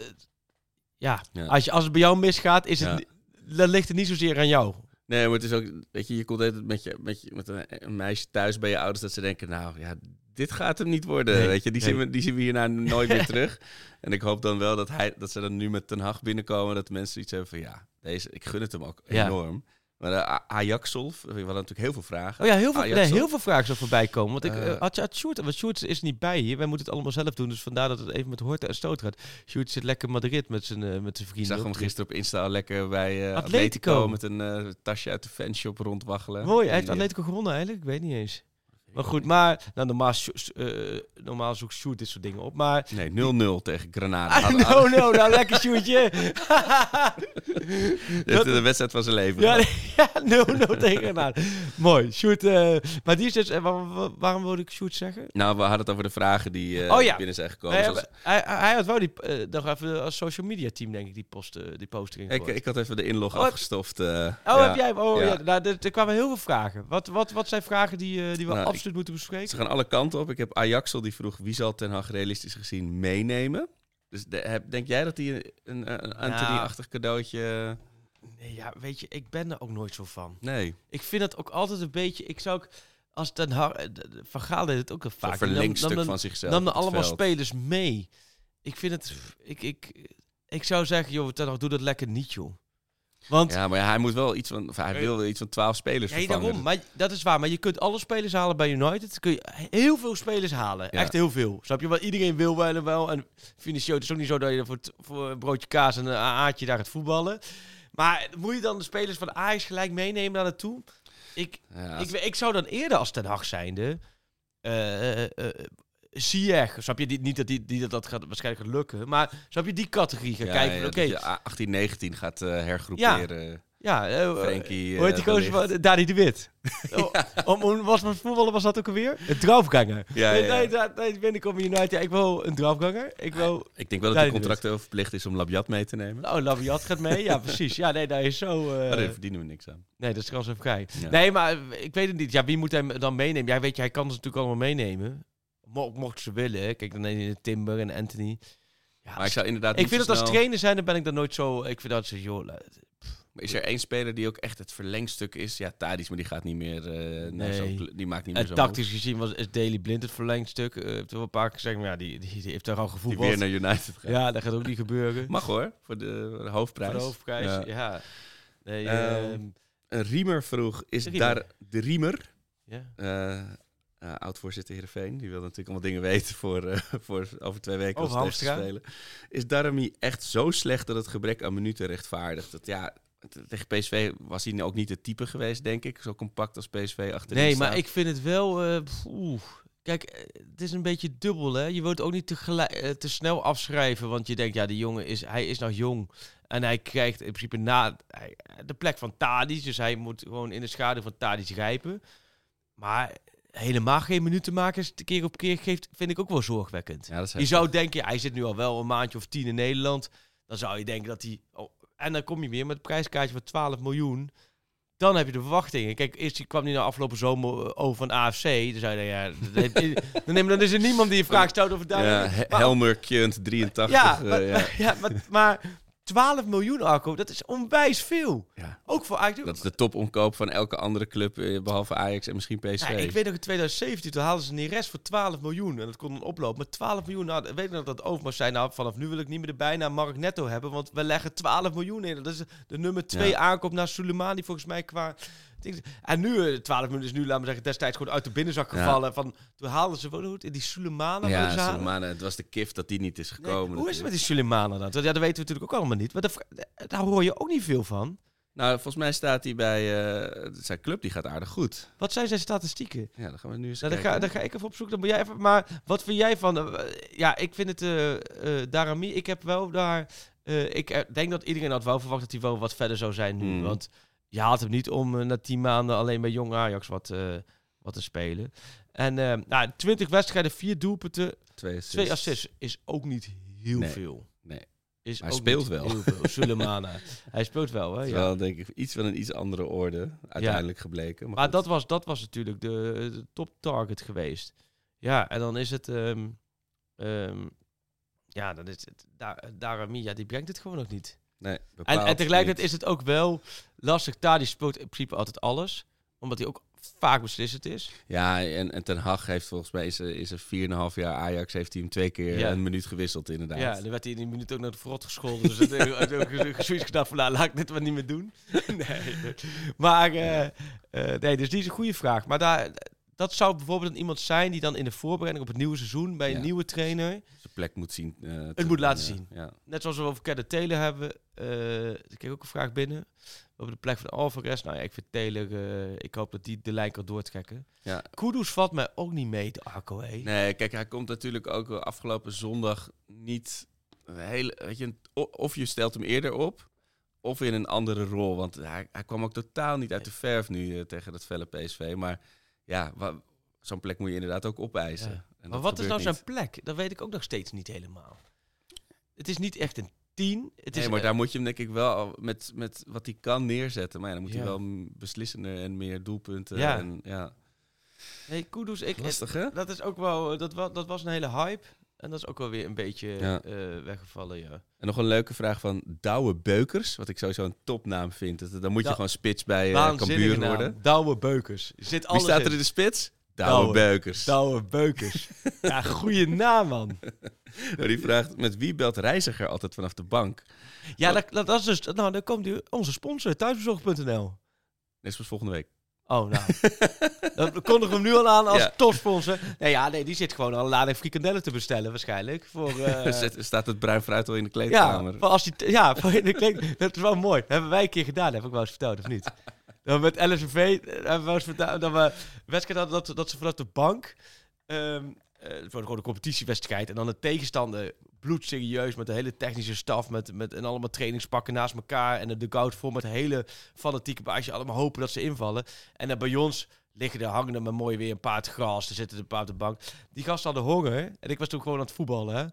ja, ja, Als, je, als het bij jou misgaat, is het, ja. dan ligt het niet zozeer aan jou. Nee, maar het is ook, weet je, je komt altijd met, je, met, je, met een, meisje thuis bij je ouders dat ze denken, nou ja, dit gaat hem niet worden. Nee, weet je, die, nee. zien we, die zien we hierna nooit meer terug. En ik hoop dan wel dat, hij, dat ze dan nu met Ten Hag binnenkomen, dat mensen iets hebben van, ja, deze, ik gun het hem ook ja. enorm. Maar uh, Ajaxolf, we hadden natuurlijk heel veel vragen. Oh ja, heel veel, nee, heel veel vragen zo voorbij komen. Want ik uh, had, had Sjoerd, want Sjoerd is niet bij hier. Wij moeten het allemaal zelf doen. Dus vandaar dat het even met horten en stoot gaat. Sjoerd zit lekker in Madrid met zijn, uh, met zijn vrienden. Ik zag hem gisteren op Insta al lekker bij uh, Atletico. Atletico. met een tasje uit de fanshop rondwaggelen. Mooi, hij heeft Atletico gewonnen eigenlijk. Ik weet niet eens. Maar goed, maar nou, normaal, uh, normaal zoekt Sjoerd dit soort dingen op. Maar nee, 0-0 tegen Granada. Ah, no, no, nou lekker Sjoerdje. Dit is de wedstrijd van zijn leven. Ja, ja 0-0 tegen Granada. Mooi, Sjoerd. Uh, maar die is dus, uh, waarom, waarom wilde ik Sjoerd zeggen? Nou, we hadden het over de vragen die oh, ja. binnen zijn gekomen. Hij, zoals... hij, hij, had wel die, nog even als social media team, denk ik, die, post, die posting. Ik, ik had even de inlog oh, oh, afgestoft. ja. heb jij? Oh ja. ja. Nou, er, er kwamen heel veel vragen. Wat, wat, wat zijn vragen die, die we nou, absoluut moeten bespreken? Ze gaan alle kanten op. Ik heb Ajaxel die vroeg wie zal Ten Hag realistisch gezien meenemen. Dus de, heb, denk jij dat hij een, een Anthony-achtig cadeautje... Nee, ja, weet je, ik ben er ook nooit zo van. Nee. Ik vind het ook altijd een beetje... Ik zou ook... Als Ten Hag... Van Gaal deed het ook al vaak. Een verlengstuk nam, nam, van zichzelf. Nam er allemaal veld. spelers mee. Ik vind het... Ik, ik, ik zou zeggen, joh, Ten Hag, doe dat lekker niet, joh. Want, ja, maar ja, hij moet wel iets van, hij wil wel iets van 12 spelers ja, vervangen. Daarom, maar dat is waar. Maar je kunt alle spelers halen bij United. Kun je heel veel spelers halen. Ja. Echt heel veel. Snap je? wel? iedereen wil wel en wel. En financieel het is ook niet zo dat je voor, voor een broodje kaas en een aardje daar gaat voetballen. Maar moet je dan de spelers van Ajax gelijk meenemen naar naartoe? ik, Ja, ik, ik zou dan eerder als Ten Hag zijnde... eh, Ziyech, snap je? Die, niet dat, die, die, dat dat gaat waarschijnlijk gaat lukken. Maar snap je die categorie gaan ja, kijken? ja, Oké, je 18, 19 gaat eh, hergroeperen. ja, eh, eh, Frenkie, hoe heet die koos van Dani de Wit? Oh, om, om, was met voetballen was dat ook alweer? Een draafganger. Ja, nee, ja, ja. nee, nee, nee, ben ik op United. Ja, ik wil een draafganger. Ik wil... Ik denk wel Ja, dat die contract verplicht is om Labiat mee te nemen. Oh, Laviat gaat mee. Ja, precies. Ja, nee, daar is zo... maar daar verdienen we niks aan. Nee, dat is kans even vrij. Ja. Nee, maar ik weet het niet. Ja, wie moet hem dan meenemen? Ja, weet je, hij kan ze natuurlijk allemaal meenemen. Mo mocht ze willen. Kijk, dan je Timber en Anthony. Ja, Maar ik zou inderdaad ik vind dat als trainer zijn, dan ben ik dan nooit zo... Ik vind dat ze, joh... Maar is er één speler die ook echt het verlengstuk is? Ja, Tadic, maar die gaat niet meer... eh, naar Nee. die maakt niet meer En zo tactisch gezien was is Daily Blind het verlengstuk. Uh, heeft er wel een paar keer gezegd, maar ja, die, die, die heeft daar al Die gevoetbald. weer naar United gaat. Ja, dat gaat ook niet gebeuren. Mag hoor, voor de, de hoofdprijs. Voor de hoofdprijs, ja. Ja. Nee, Ehm, ehm, Een Riemer vroeg, is Riemer. daar de Riemer... ja. Eh, oud-voorzitter Heerenveen, die wil natuurlijk allemaal dingen weten voor, eh, voor over twee weken Over als spelen. Is Darami echt zo slecht dat het gebrek aan minuten rechtvaardigt? Dat, ja, tegen PSV was hij ook niet het type geweest, denk ik. Zo compact als PSV achterin Nee, staat. maar ik vind het wel... pff, oeh. Kijk, het is een beetje dubbel, hè. Je wilt ook niet te, te snel afschrijven, want je denkt, ja, die jongen is... Hij is nog jong en hij krijgt in principe na de plek van Tadic. Dus hij moet gewoon in de schaduw van Tadic rijpen. Maar helemaal geen minuten maken, is het keer op keer geeft, vind ik ook wel zorgwekkend. Ja, Je zou denken, hij zit nu al wel een maandje of tien in Nederland. Dan zou je denken dat hij... Oh, en dan kom je weer met een prijskaartje van 12 miljoen. Dan heb je de verwachtingen. Kijk, eerst die kwam hij nou afgelopen zomer eh, over van AFC. Dan zei hij, ja, dan, neem- dan is er niemand die je vraag stelt over daar. Ja, Helmer Kjunt, 83. ja, eh, maar, ja. ja, maar, maar 12 miljoen, Arco, dat is onwijs veel. Ja. Ook voor Ajax. Dat is de topomkoop van elke andere club, eh, behalve Ajax en misschien PSV. Ja, ik weet nog in 2017, toen haalden ze Neres voor 12 miljoen. En dat kon dan oplopen. Maar 12 miljoen, nou, weet ik nog dat Overmars zei, nou, vanaf nu wil ik niet meer de bijnaam Mark Netto hebben, want we leggen 12 miljoen in. Dat is de nummer 2 Ja. aankoop naar Soleimani, volgens mij, qua... En nu, eh, 12 miljoen is nu, laten we zeggen, destijds gewoon uit de binnenzak Ja. gevallen. Van, toen haalden ze, wat, hoe heet- die Soleimani. ja? Soleimani, het was de kif dat die niet is Nee, gekomen. hoe is het met die Soleimani dan? Ja, dat weten we natuurlijk ook allemaal niet. Maar daar, daar hoor je ook niet veel van. Nou, volgens mij staat hij bij eh, zijn club, die gaat aardig goed. Wat zijn zijn statistieken? Ja, dan gaan we nu eens Nou, kijken. ga, dan ga ik even opzoeken. Dan moet jij even, maar wat vind jij van... eh, ja, ik vind het... eh eh, Darami, ik heb wel daar... eh, ik eh, denk dat iedereen had wel verwacht dat hij wel wat verder zou zijn nu. Hmm. Want je haalt hem niet om eh, na tien maanden alleen bij jong Ajax wat, eh, wat te spelen. En eh nou, 20 wedstrijden, vier doelpunten, Twee assists. twee assists is ook niet heel Nee. veel. Nee. Is Hij speelt wel. Sulemana. hij speelt wel, hè? Ja. wel, denk ik, iets van een iets andere orde uiteindelijk gebleken. Maar, dat was, dat was natuurlijk de, de top target geweest. Ja, en dan is het... ehm, ja, dan is het... Daar, Darami, ja, die brengt het gewoon nog niet. Nee, En, tegelijkertijd niet. is het ook wel lastig. Tadi speelt in principe altijd alles. Omdat hij ook vaak beslissend is. Ja, en, en Ten Hag heeft volgens mij is, er- is er 4,5 jaar Ajax heeft hij hem twee keer Ja. een minuut gewisseld inderdaad. Ja, dan werd hij in die minuut ook naar de verrot gescholden. Dus het heeft ook zoiets gedacht van, nou, laat ik dit maar niet meer doen. nee. Maar, eh, eh, nee, dus die is een goede vraag. Maar daar, dat zou bijvoorbeeld een iemand zijn die dan in de voorbereiding op het nieuwe seizoen bij een Ja. nieuwe trainer Zijn plek moet zien. eh, Het te- moet laten zien. Ja. Net zoals we over Kenneth Taylor hebben. eh ik kreeg ook een vraag binnen. Over de plek van Alvarez. Nou ja, ik vind Taylor... eh, ik hoop dat die de lijn kan doortrekken. Ja. Kudus valt mij ook niet mee, de Arco. Nee, kijk, hij komt natuurlijk ook afgelopen zondag niet hele, weet je, of je stelt hem eerder op, of in een andere rol. Want hij, hij kwam ook totaal niet uit de verf nu tegen dat felle PSV. Maar ja, zo'n plek moet je inderdaad ook opeisen. Ja. En Maar wat is nou gebeurt zijn plek? Dat weet ik ook nog steeds niet helemaal. Het is niet echt een tien. Het is Nee, maar daar moet je hem denk ik wel met, met wat hij kan neerzetten. Maar ja, dan moet Ja. hij wel beslissender en meer doelpunten. Ja. En, ja. nee, Kudus, ik, Lastig hè? dat is ook wel... Dat, dat was een hele hype. En dat is ook wel weer een beetje Ja. eh, weggevallen, ja. En nog een leuke vraag van Douwe Beukers. Wat ik sowieso een topnaam vind. Dat- Dan moet je gewoon spits bij uh, Cambuur worden. Douwe Beukers. Er Zit Wie alles staat in. er in de spits? Douwe. Beukers. Douwe Beukers. ja, goede naam, man. Nou, die vraagt, met wie belt Reiziger altijd vanaf de bank? Ja, dat, dat, is dus... Nou, dan komt die, onze sponsor, thuisbezorg.nl. Dit is volgende week. Oh, nou. dan kondigen we hem nu al aan als Ja. topsponsor. Nee, ja, nee, die zit gewoon al een lading frikandellen te bestellen, waarschijnlijk. Voor, eh, staat het bruin fruit al in de ja, kleedkamer? voor als die, ja, voor in de kleed- dat is wel mooi. Dat hebben wij een keer gedaan, heb ik wel eens verteld, of niet? dan met LSV, eh, hebben we eens verteld dat we wedstrijd hadden dat, dat ze vanuit de bank, ehm eh, wordt gewoon een competitiewedstrijd, en dan de tegenstander bloedserieus met de hele technische staf, met, met en allemaal trainingspakken naast elkaar en de dugout vol met hele fanatieke baasje, allemaal hopen dat ze invallen. En dan bij ons liggen er hangen er maar mooi weer een paard gras, er zitten een paar op de bank. Die gasten hadden honger en ik was toen gewoon aan het voetballen. Hè?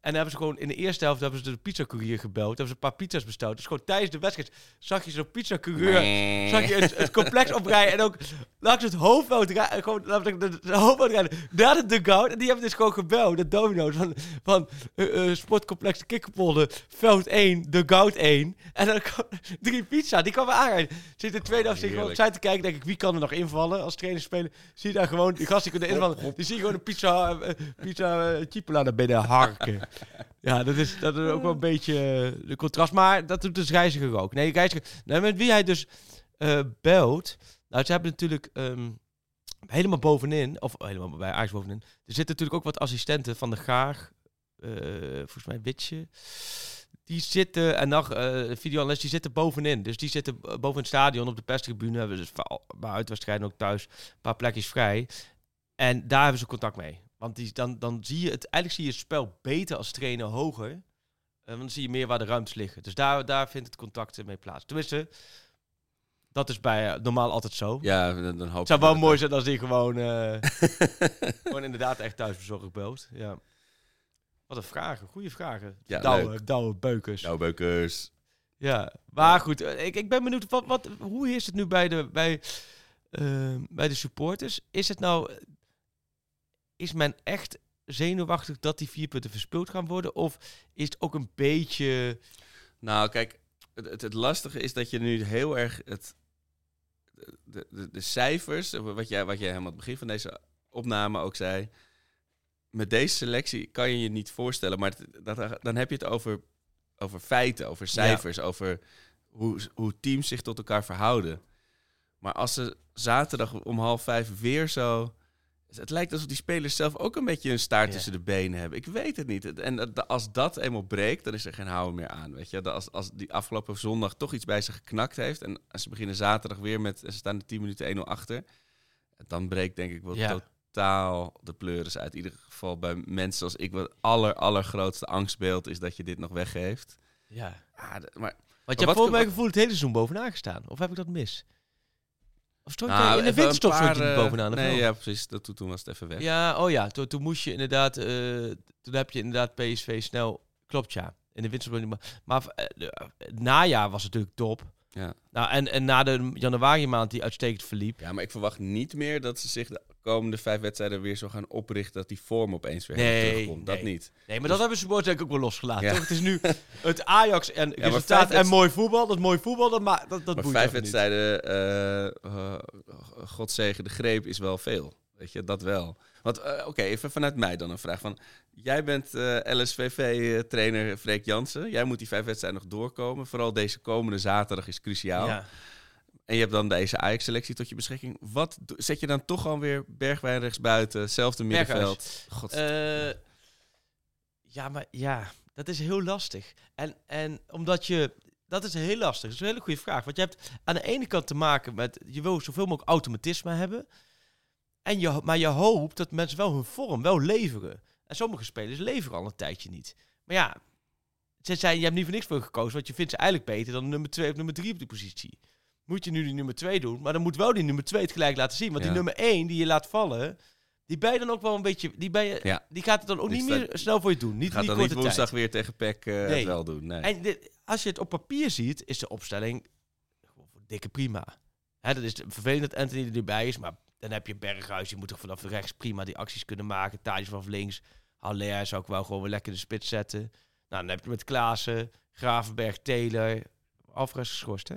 En dan hebben ze gewoon in de eerste helft hebben ze de pizzacourier gebeld, hebben ze een paar pizza's besteld. Dus gewoon tijdens de wedstrijd zag je zo'n pizzacourier, zag je het, het complex oprijden en ook langs het hoofdwoud rijden, gewoon langs de, de, de hoofdwoud rijden naar de dugout. En die hebben dus gewoon gebeld, de domino's van, van eh, eh, sportcomplex de Kikkerpolder, veld 1, dugout 1. En dan kwam drie pizza, die kwamen aanrijden. Zit de tweede helft gewoon opzij te kijken, denk ik, wie kan er nog invallen als trainer spelen? Zie je daar gewoon, die gasten kunnen invallen. Die zie je gewoon een pizza, eh, pizza chipola naar binnen harken. Ja, dat is, dat is ook wel een beetje eh, de contrast. Maar dat doet dus Reiziger ook. Nee, Reiziger, nou, met wie hij dus eh, belt. Nou, ze hebben natuurlijk ehm, helemaal bovenin, of helemaal bij Ajax bovenin. Er zitten natuurlijk ook wat assistenten van de Gaag. eh, volgens mij Witje. Die zitten, en nog videoanalist, die zitten bovenin. Dus die zitten boven het stadion op de perstribune. Hebben dus bij uitwedstrijden ook thuis een paar plekjes vrij. En daar hebben ze contact mee. Want die, dan, dan zie je het, eigenlijk zie je het spel beter als trainer hoger. Eh, want dan zie je meer waar de ruimtes liggen. Dus daar, daar vindt het contact mee plaats. Tenminste, dat is bij eh, normaal altijd zo. Ja, dan, dan hoop Het zou wel mooi zijn als die gewoon, eh, gewoon inderdaad echt thuisbezorgd belt. Ja. Wat een vragen, goede vragen. Ja, Douwe, douwe beukers. Nou, Beukers. Ja, maar goed, ik, ik ben benieuwd, wat, wat, hoe is het nu bij de, bij, bij de supporters? Is het nou, is men echt zenuwachtig dat die vier punten verspeeld gaan worden? Of is het ook een beetje, Nou, kijk, het, het, het lastige is dat je nu heel erg het, de, de, de cijfers, wat jij, wat jij helemaal aan het begin van deze opname ook zei, met deze selectie kan je je niet voorstellen, maar het- dat, dan heb je het over, over feiten, over cijfers, over hoe, hoe teams zich tot elkaar verhouden. Maar als ze zaterdag om half vijf weer zo... Het lijkt alsof die spelers zelf ook een beetje hun staart Ja. tussen de benen hebben. Ik weet het niet. En als dat eenmaal breekt, dan is er geen houden meer aan. Weet je? Als, als die afgelopen zondag toch iets bij ze geknakt heeft... en ze beginnen zaterdag weer met... ze staan de 10 minuten 1-0 achter... dan breekt denk ik wel Ja. totaal de pleuris uit. In ieder geval bij mensen als ik... wat aller, allergrootste angstbeeld is dat je dit nog weggeeft. ja. Ah, maar Want je hebt voor mijn wat- gevoel het hele seizoen bovenaan gestaan. Of heb ik dat mis? Of stond Nou, in de winterstop stond je niet eh, bovenaan? Nee, ja, precies. Dat, toen, toen was het even weg. Ja, oh ja, toen, toen moest je inderdaad, eh, toen heb je inderdaad PSV snel, klopt ja, in de winter. Maar, maar de- het najaar was natuurlijk top. Ja. Nou, en, en na de januari maand die uitstekend verliep. Ja, maar ik verwacht niet meer dat ze zich de komende vijf wedstrijden weer zo gaan oprichten dat die vorm opeens weer Nee, terugkomt. Dat nee. niet. Nee, maar dat hebben ze denk ik ook wel losgelaten. Ja. toch? Het is nu het Ajax en resultaat en mooi voetbal. Dat mooi voetbal, dat, ma dat, dat maar boeit vijf wedstrijden, eh eh, God zegen de greep, is wel veel. Weet je, dat wel. Want, eh, oké, even vanuit mij dan een vraag van... Jij bent eh, LSVV-trainer Freek Jansen. Jij moet die vijf wedstrijden nog doorkomen. Vooral deze komende zaterdag is cruciaal. Ja. En je hebt dan deze Ajax-selectie tot je beschikking. Wat zet je dan toch gewoon weer Bergwijn rechtsbuiten, hetzelfde Berghuis. middenveld? God, Eh, ja, maar ja, dat is heel lastig. En, en omdat je, dat is heel lastig. Dat is een hele goede vraag. Want je hebt aan de ene kant te maken met, je wil zoveel mogelijk automatisme hebben. En je, maar je hoopt dat mensen wel hun vorm wel leveren. En sommige spelers leveren al een tijdje niet. Maar ja, ze zijn, je hebt niet voor niks voor gekozen, want je vindt ze eigenlijk beter dan nummer 2 of nummer 3 op die positie. Moet je nu die nummer 2 doen, maar dan moet wel die nummer 2 het gelijk laten zien. Want Ja. die nummer 1 die je laat vallen, die ben je dan ook wel een beetje, die, ben je, Ja. die gaat het dan ook Die niet meer snel voor je doen. Niet gaat die dan niet woensdag tijd. weer tegen PEC eh, Nee. het wel doen. Nee. En dit- als je het op papier ziet, is de opstelling gewoon voor dikke prima. Hè, dat is vervelend dat Anthony er niet bij is, maar dan heb je Berghuis, die moet toch vanaf rechts prima die acties kunnen maken. Thijs vanaf links. Haller zou ik wel gewoon weer lekker de spits zetten. Nou, dan heb je met Klaassen, Gravenberg, Taylor. Alvarez geschorst, hè?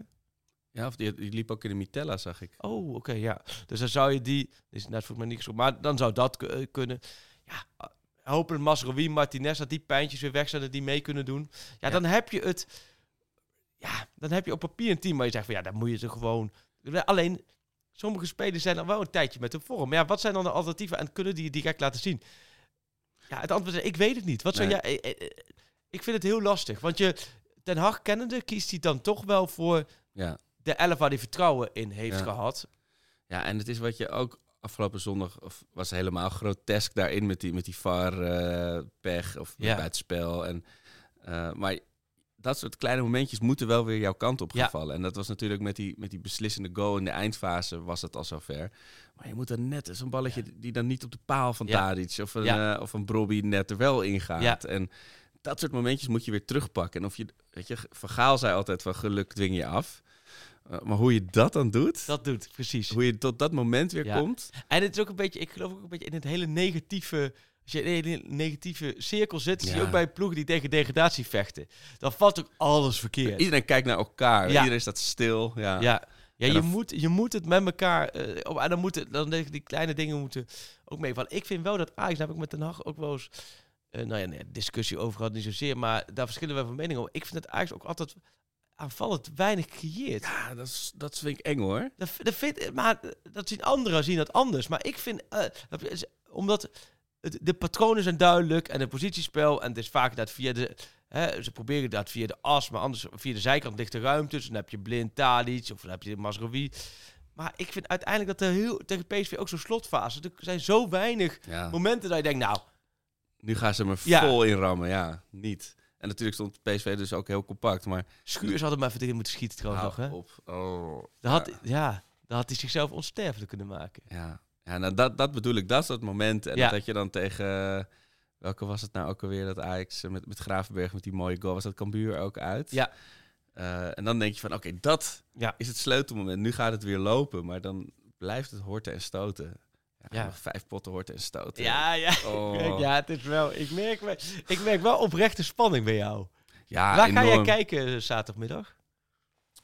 Ja, of die, die liep ook in de Mitella, zag ik. Oh, oké, ja. Dus dan zou je die... is net volgens mij niet geschorst, maar dan zou dat eh, kunnen. Ja, uh, hopelijk Masrowi, Martinez, dat die pijntjes weer weg zijn, dat die mee kunnen doen. Ja, Ja. dan heb je het... Ja, dan heb je op papier een team waar je zegt van ja, dan moet je ze gewoon... Alleen, sommige spelers zijn al wel een tijdje met hun vorm. Maar ja, wat zijn dan de alternatieven en kunnen die je direct laten zien? Ja, het antwoord is, ik weet het niet. Wat zou Nee. jij... eh, eh, eh, Ik vind het heel lastig, want je... Ten Hag kennende kiest hij dan toch wel voor Ja. De elf waar hij vertrouwen in heeft Ja. gehad. Ja, en het is wat je ook afgelopen zondag of was helemaal grotesk daarin met die, met die VAR eh, pech of Ja. bij het spel. En, eh, maar dat soort kleine momentjes moeten wel weer jouw kant op gaan Ja. vallen. En dat was natuurlijk met die, met die beslissende goal in de eindfase was het al zover. Maar je moet dan net zo'n balletje die dan niet op de paal van. Tadic of een, eh, of een Brobby net er wel ingaat. En dat soort momentjes moet je weer terugpakken. En of je, weet je, Van Gaal zei altijd van geluk dwing je af. Eh, maar hoe je dat dan doet, Dat doet, precies. hoe je tot dat moment weer Ja. komt. En het is ook een beetje, ik geloof ook een beetje in het hele negatieve. Als je in een negatieve cirkel zit, zie je Ja. ook bij ploegen die tegen degradatie vechten. Dan valt ook alles verkeerd. Iedereen kijkt naar elkaar. Ja. Iedereen staat stil. Ja. Ja, je, moet, je moet het met elkaar. eh, op, en dan moeten dan denk ik, die kleine dingen moeten ook meevallen. Ik vind wel dat Ajax, daar heb ik met Den Haag ook wel eens. eh, nou ja, nee, discussie over gehad, niet zozeer. Maar daar verschillen we van mening over. Ik vind dat Ajax ook altijd aanvallend weinig creëert. Ja, dat, is, dat vind ik eng hoor. Dat, dat vind, maar dat zien anderen zien dat anders. Maar ik vind, eh, is- omdat het, de patronen zijn duidelijk en het positiespel en het is vaak dat via de, hè, ze proberen dat via de as, maar anders via de zijkant ligt de ruimte. Dus dan heb je blind Tadic of dan heb je Masrowi. Maar ik vind uiteindelijk dat er heel tegen PSV ook zo'n slotfase. Er zijn zo weinig Ja. momenten dat je denkt, nou, Nu gaan ze me Ja. vol inrammen. Ja, niet. En natuurlijk stond PSV dus ook heel compact. Maar Schuurs had hem even erin moeten schieten trouwens nog. Hè? op. Oh. Dan had, ja. ja, dan had hij zichzelf onsterfelijk kunnen maken. Ja, ja nou, dat, dat bedoel ik. Dat is dat moment. En Ja. dat je dan tegen... Welke was het nou ook alweer? Dat Ajax eh, met, met Gravenberg met die mooie goal. Was dat Cambuur ook uit? Ja. Eh, en dan denk je van, oké, dat Ja. is het sleutelmoment. Nu gaat het weer lopen. Maar dan blijft het horten en stoten. Ja, vijf potten horten en stoten. Ja, ja. Oh. Ja, het is wel. Ik merk, wel- ik merk wel oprechte spanning bij jou. Ja, Waar ga jij kijken zaterdagmiddag?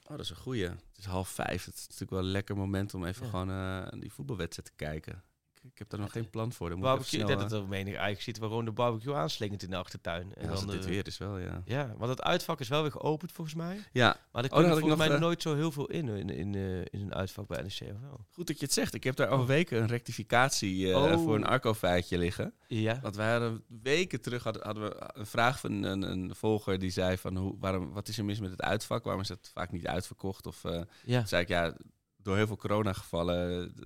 Oh, dat is een goeie. Het is half vijf. Het is natuurlijk wel een lekker moment om even Ja. gewoon eh, die voetbalwedstrijd te kijken. Ik, heb daar nog geen plan voor. Dan moet Barbecue, snel, denk dat er menig eigenlijk ziet waar gewoon de barbecue aanslingend in de achtertuin. eh, En ja, als dan het dit de- weer is wel, ja. Ja, want het uitvak is wel weer geopend volgens mij. Ja, Maar er komt had ik volgens mij eh, nooit zo heel veel in, in, in, eh, in een uitvak bij NEC. goed dat je het zegt. Ik heb daar al weken een rectificatie eh, Oh. voor een Arco-feitje liggen. Ja. Want wij hadden weken terug hadden, hadden we een vraag van een, een volger die zei van hoe, waarom, wat is er mis met het uitvak? Waarom is het vaak niet uitverkocht? Of eh, ja. Zei ik, ja, door heel veel coronagevallen eh,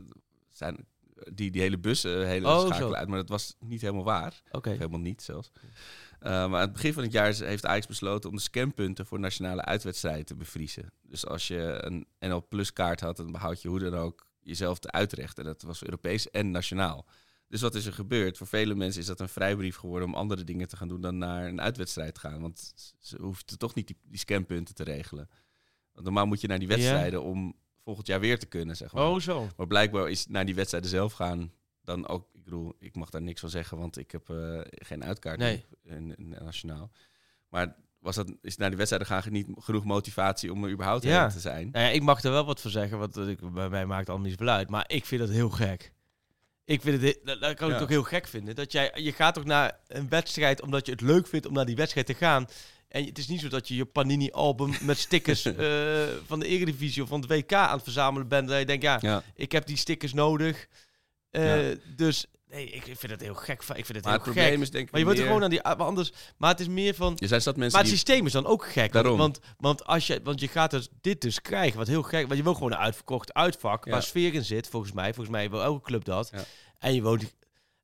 zijn die, die hele bussen hele Oh, uit. Maar dat was niet helemaal waar. Helemaal niet zelfs. Eh, maar aan het begin van het jaar heeft Ajax besloten om de scanpunten voor nationale uitwedstrijden te bevriezen. Dus als je een NL Plus kaart had, dan behoud je hoe dan ook jezelf te uitrechten. En dat was Europees en nationaal. Dus wat is er gebeurd? Voor vele mensen is dat een vrijbrief geworden om andere dingen te gaan doen dan naar een uitwedstrijd te gaan. Want ze hoefden toch niet die, die scanpunten te regelen. Want normaal moet je naar die wedstrijden om volgend jaar weer te kunnen, zeg maar. Oh, zo. Maar blijkbaar is naar die wedstrijden zelf gaan dan ook... Ik bedoel, ik mag daar niks van zeggen, want ik heb eh, geen uitkaart Nee. in, in, nationaal. Maar was dat, is naar die wedstrijden gaan niet genoeg motivatie om er überhaupt Ja. heen te zijn? Nou ja, ik mag er wel wat van zeggen, want eh, ik, bij mij maakt het allemaal niet zoveel uit. Maar ik vind het heel gek. Ik vind het, he- dat, dat kan ik Ja. toch heel gek vinden. Dat jij, je gaat toch naar een wedstrijd omdat je het leuk vindt om naar die wedstrijd te gaan. En het is niet zo dat je je Panini-album met stickers eh, van de Eredivisie of van het WK aan het verzamelen bent. Dat je denkt, ja, Ja. ik heb die stickers nodig. Eh, Ja. Dus nee, ik vind het heel gek. Ik vind het Maar heel het gek. is denk ik maar je wordt er gewoon aan die... maar Anders, maar het is meer van... Je zijn dat mensen Maar het die... systeem is dan ook gek. Want, Daarom. want, want, als je, want je gaat dus dit dus krijgen, wat heel gek. Want je wil gewoon een uitverkocht uitvak waar sfeer in zit, volgens mij. Volgens mij wil elke club dat. En je woont.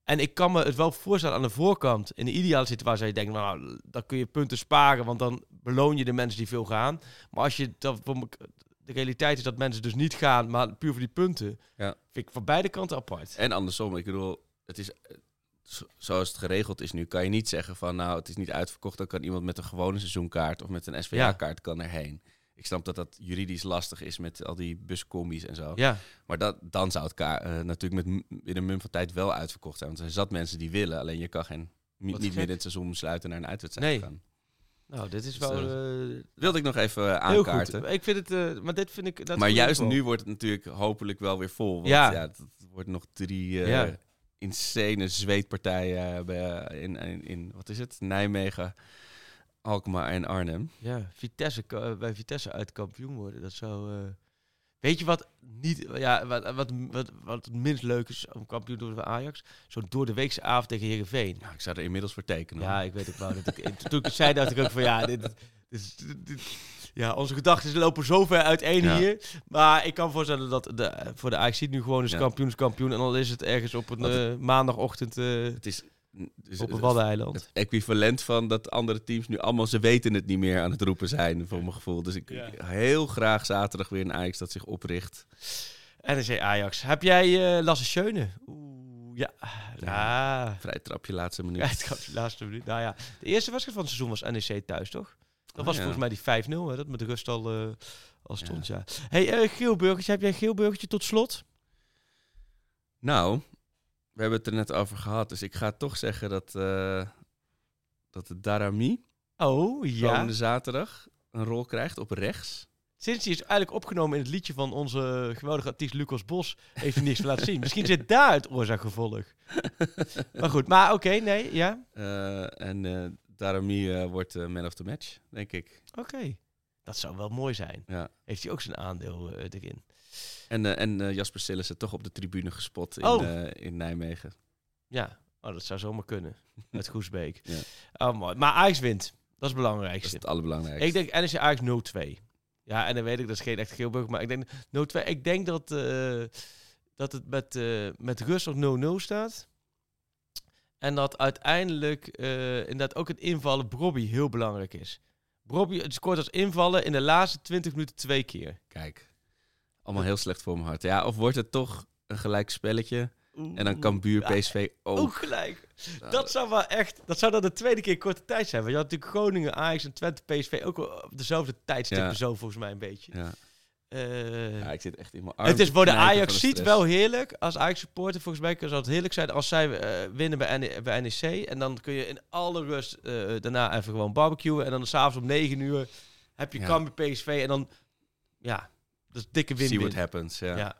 En ik kan me het wel voorstellen aan de voorkant, in de ideale situatie, waar je denkt, nou, dan kun je punten sparen, want dan beloon je de mensen die veel gaan. Maar als je dat de realiteit is dat mensen dus niet gaan, maar puur voor die punten, Ja. vind ik van beide kanten apart. En andersom, ik bedoel, het is... eh, zo- Zoals het geregeld is nu, kan je niet zeggen van... nou, het is niet uitverkocht, dan kan iemand met een gewone seizoenkaart... of met een SVA-kaart kan erheen. Ik snap dat dat juridisch lastig is met al die buscombi's en zo. Ja, Maar dat, dan zou het eh, natuurlijk met, in een mum van tijd wel uitverkocht zijn. Want er zat mensen die willen. Alleen je kan geen, niet midden in het seizoen besluiten naar een uitwedstrijd Nee. gaan. nou, dit is Dus, wel... eh, eh, Wilde ik nog even heel aankaarten. Ik vind het, maar dit vind ik... Dat maar juist nu wordt het natuurlijk hopelijk wel weer vol. Want Ja. ja, wordt nog drie eh Ja. insane zweetpartijen in, in, in, wat is het? Nijmegen, Alkmaar en Arnhem. Ja, Vitesse, eh, bij Vitesse uit kampioen worden. Dat zou. eh, Weet je wat niet. Ja, wat, wat, wat, wat het minst leuk is om kampioen te worden van Ajax? Zo'n door de weekse avond tegen Herenveen. Nou, ik zou er inmiddels voor tekenen. Ja, ik weet ook wel dat ik. Toen ik het zei, dacht ik ook van ja, dit, dit, Ja, onze gedachten lopen zo ver uiteen Ja. hier. Maar ik kan voorstellen dat de, voor de Ajax ziet nu gewoon is Ja. kampioen is kampioen. En dan is het ergens op een eh, maandagochtend Het is dus op een het- Waddeneiland. Het equivalent van dat andere teams nu allemaal ze weten het niet meer aan het roepen zijn, voor mijn gevoel. Dus ik Ja. ik- heel graag zaterdag weer een Ajax dat zich opricht. NEC Ajax. Heb jij eh Lasse Schöne? Oeh, ja. Ja. Vrij trapje laatste minuut. Gaat de laatste minuut. Nou ja, de eerste wedstrijd van het seizoen was NEC thuis, toch? Dat Oh, was ja. volgens mij die 5-0, hè, dat met de rust al, eh, al stond, ja. hey, eh Geelburgertje, heb jij een Geelburgertje tot slot? Nou, we hebben het er net over gehad, dus ik ga toch zeggen dat, eh, dat de Darami Oh, ja. komende zaterdag een rol krijgt op rechts. Sinds die is eigenlijk opgenomen in het liedje van onze geweldige artiest Lucas Bos, heeft hij niks laten zien. Misschien zit daar het oorzaak-gevolg. maar goed, maar oké, nee, ja. Eh, en eh Darami wordt man of the match, denk ik. Oké. Dat zou wel mooi zijn. Ja. Heeft hij ook zijn aandeel erin? En, eh, en eh, Jasper Sillissen toch op de tribune gespot in, Oh. eh, in Nijmegen. Ja, oh, dat zou zomaar kunnen. Uit Goesbeek. Ja. Oh, mooi. Maar Ajax wint. Dat is het Dat is belangrijkste. het allerbelangrijkste. Ik denk NEC Ajax 0-2. Ja, en dan weet ik, dat is geen echt geelburg, maar ik denk 0-2. Ik denk dat, dat het met, met rust nog 0-0 staat. En dat uiteindelijk inderdaad ook het invallen Brobby heel belangrijk is. Brobby het scoort als invallen in de laatste 20 minuten twee keer. Kijk, allemaal heel slecht voor mijn hart. Ja, of wordt het toch een gelijk spelletje en dan kan buur Ja, PSV ook. Ook gelijk. Dat zou wel echt, dat zou dan de tweede keer korte tijd zijn. Want je had natuurlijk Groningen, Ajax en Twente, PSV ook op dezelfde tijdstippen Ja. zo volgens mij een beetje. Ja. Eh, ja, ik zit echt in mijn arm het is voor de Ajax ziet wel heerlijk. Als Ajax supporter volgens mij zou het heerlijk zijn als zij eh, winnen bij, NE bij NEC. En dan kun je in alle rust eh, daarna even gewoon barbecuen. En dan s'avonds om 9 uur heb je Ja. Cambuur PSV. En dan, ja, dat is dikke See win-win. what happens, ja. Ja.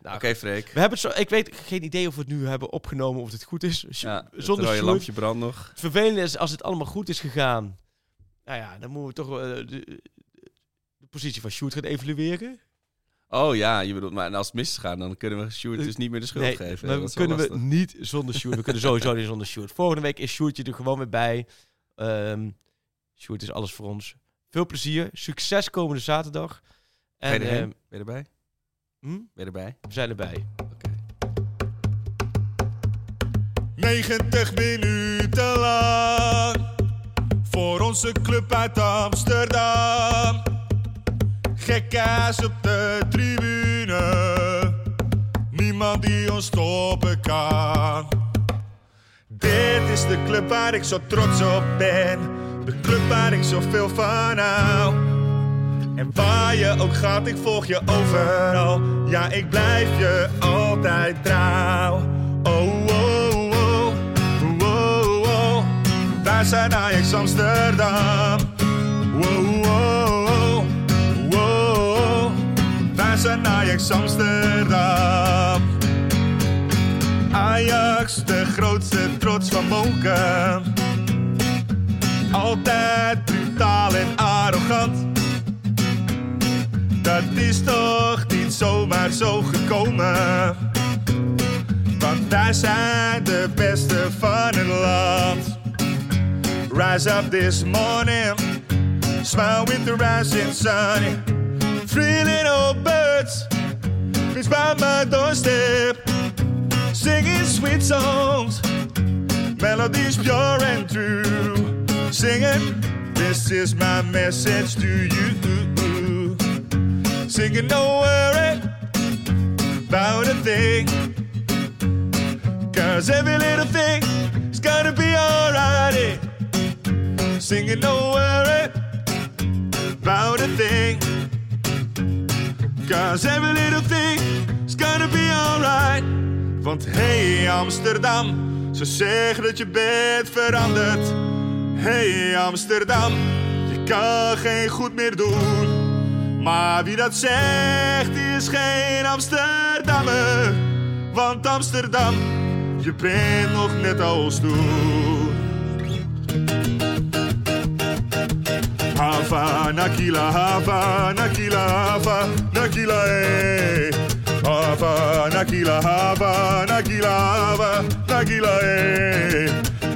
Nou, Oké, Freek. We hebben het zo, ik weet geen idee of we het nu hebben opgenomen of het goed is. Ja, Zonder Sjoerd. lampje brandt nog. Het vervelende is, als het allemaal goed is gegaan, nou ja, dan moeten we toch eh, de, de positie van Sjoerd gaan evalueren. Oh ja, je bedoelt, maar als het misgaat, dan kunnen we Sjoerd dus niet meer de schuld nee, geven. maar we wel kunnen we niet zonder Sjoerd. We kunnen sowieso niet zonder Sjoerd. Volgende week is Sjoerdje er gewoon weer bij. Sjoerd is alles voor ons. Veel plezier. Succes komende zaterdag. Ben je En ehm, Ben je erbij? hm, Ben je erbij? we zijn erbij. 90 minuten lang voor onze club uit Amsterdam. Gekkaas op de tribune, niemand die ons stoppen kan. Dit is de club waar ik zo trots op ben, de club waar ik zoveel van hou. En waar je ook gaat, ik volg je overal. Ja, ik blijf je altijd trouw. Oh, oh, oh, oh, oh. Wij zijn Ajax Amsterdam. Wow, wow, wow, wow. Wij zijn Ajax Amsterdam. Ajax, de grootste trots van Moken. Altijd brutaal en arrogant. Dat is toch niet zomaar zo gekomen. Want wij zijn de beste van het land. Rise up this morning, smile with the rising sun. Three little birds, flees by my doorstep, singing sweet songs, melodies pure and true. Singing, this is my message to you. Singing, don't worry about a thing. Cause every little thing is gonna be alright. Singing, don't worry about a thing. Cause every little thing is gonna be alright. Want hey Amsterdam, ze zeggen dat je bent veranderd. Hey Amsterdam, je kan geen goed meer doen. Maar wie dat zegt, is geen Amsterdammer. Want Amsterdam, je bent nog net als toen. Hava, Nakila, Hava, Nakila, Hava, Nakila, eh. Hava, Nakila, Hava, Nakila, Hava, Nakila, eh.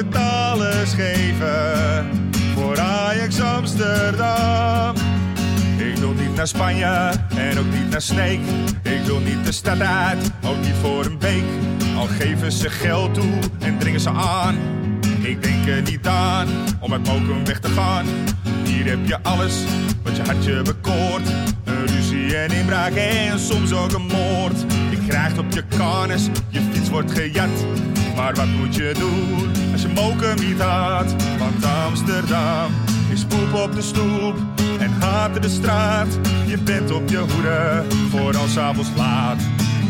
Altijd alles geven, voor Ajax Amsterdam. Ik wil niet naar Spanje en ook niet naar Sneek. Ik wil niet de stad uit, ook niet voor een week. Al geven ze geld toe en dringen ze aan. Ik denk er niet aan om uit Mokum weg te gaan. Hier heb je alles wat je hartje bekoort. Een ruzie en inbraak en soms ook een moord. Je krijgt op je karnes, je fiets wordt gejat. Maar wat moet je doen als je Mokum niet had? Want Amsterdam is poep op de stoep en haat de straat. Je bent op je hoede voor als avonds laat.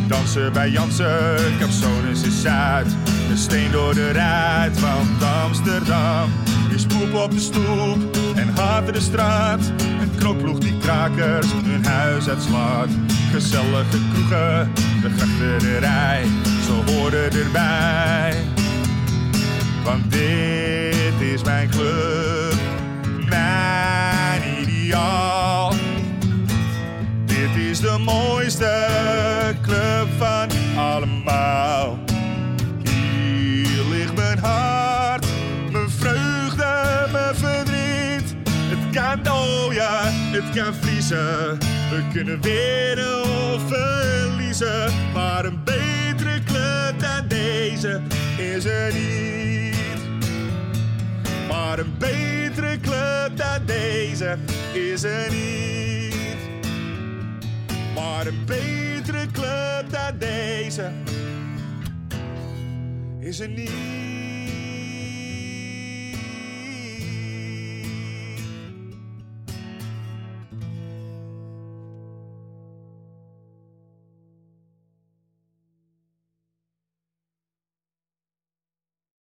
Dansen bij Jansen, Capsones is Zuid. Een steen door de ruit, want Amsterdam is poep op de stoep en haat de straat. Een knokploeg die krakers hun huis uitslaat. Gezellige kroegen, de grachterij, ze horen erbij. Want dit is mijn club, mijn ideaal. Dit is de mooiste club van allemaal. Hier ligt mijn hart, mijn vreugde, mijn verdriet. Het kan, oh ja, het kan vriezen. We kunnen winnen of verliezen. Maar een dan is er niet. Maar een betere club dan deze is er niet. Maar een betere club dan deze is er niet.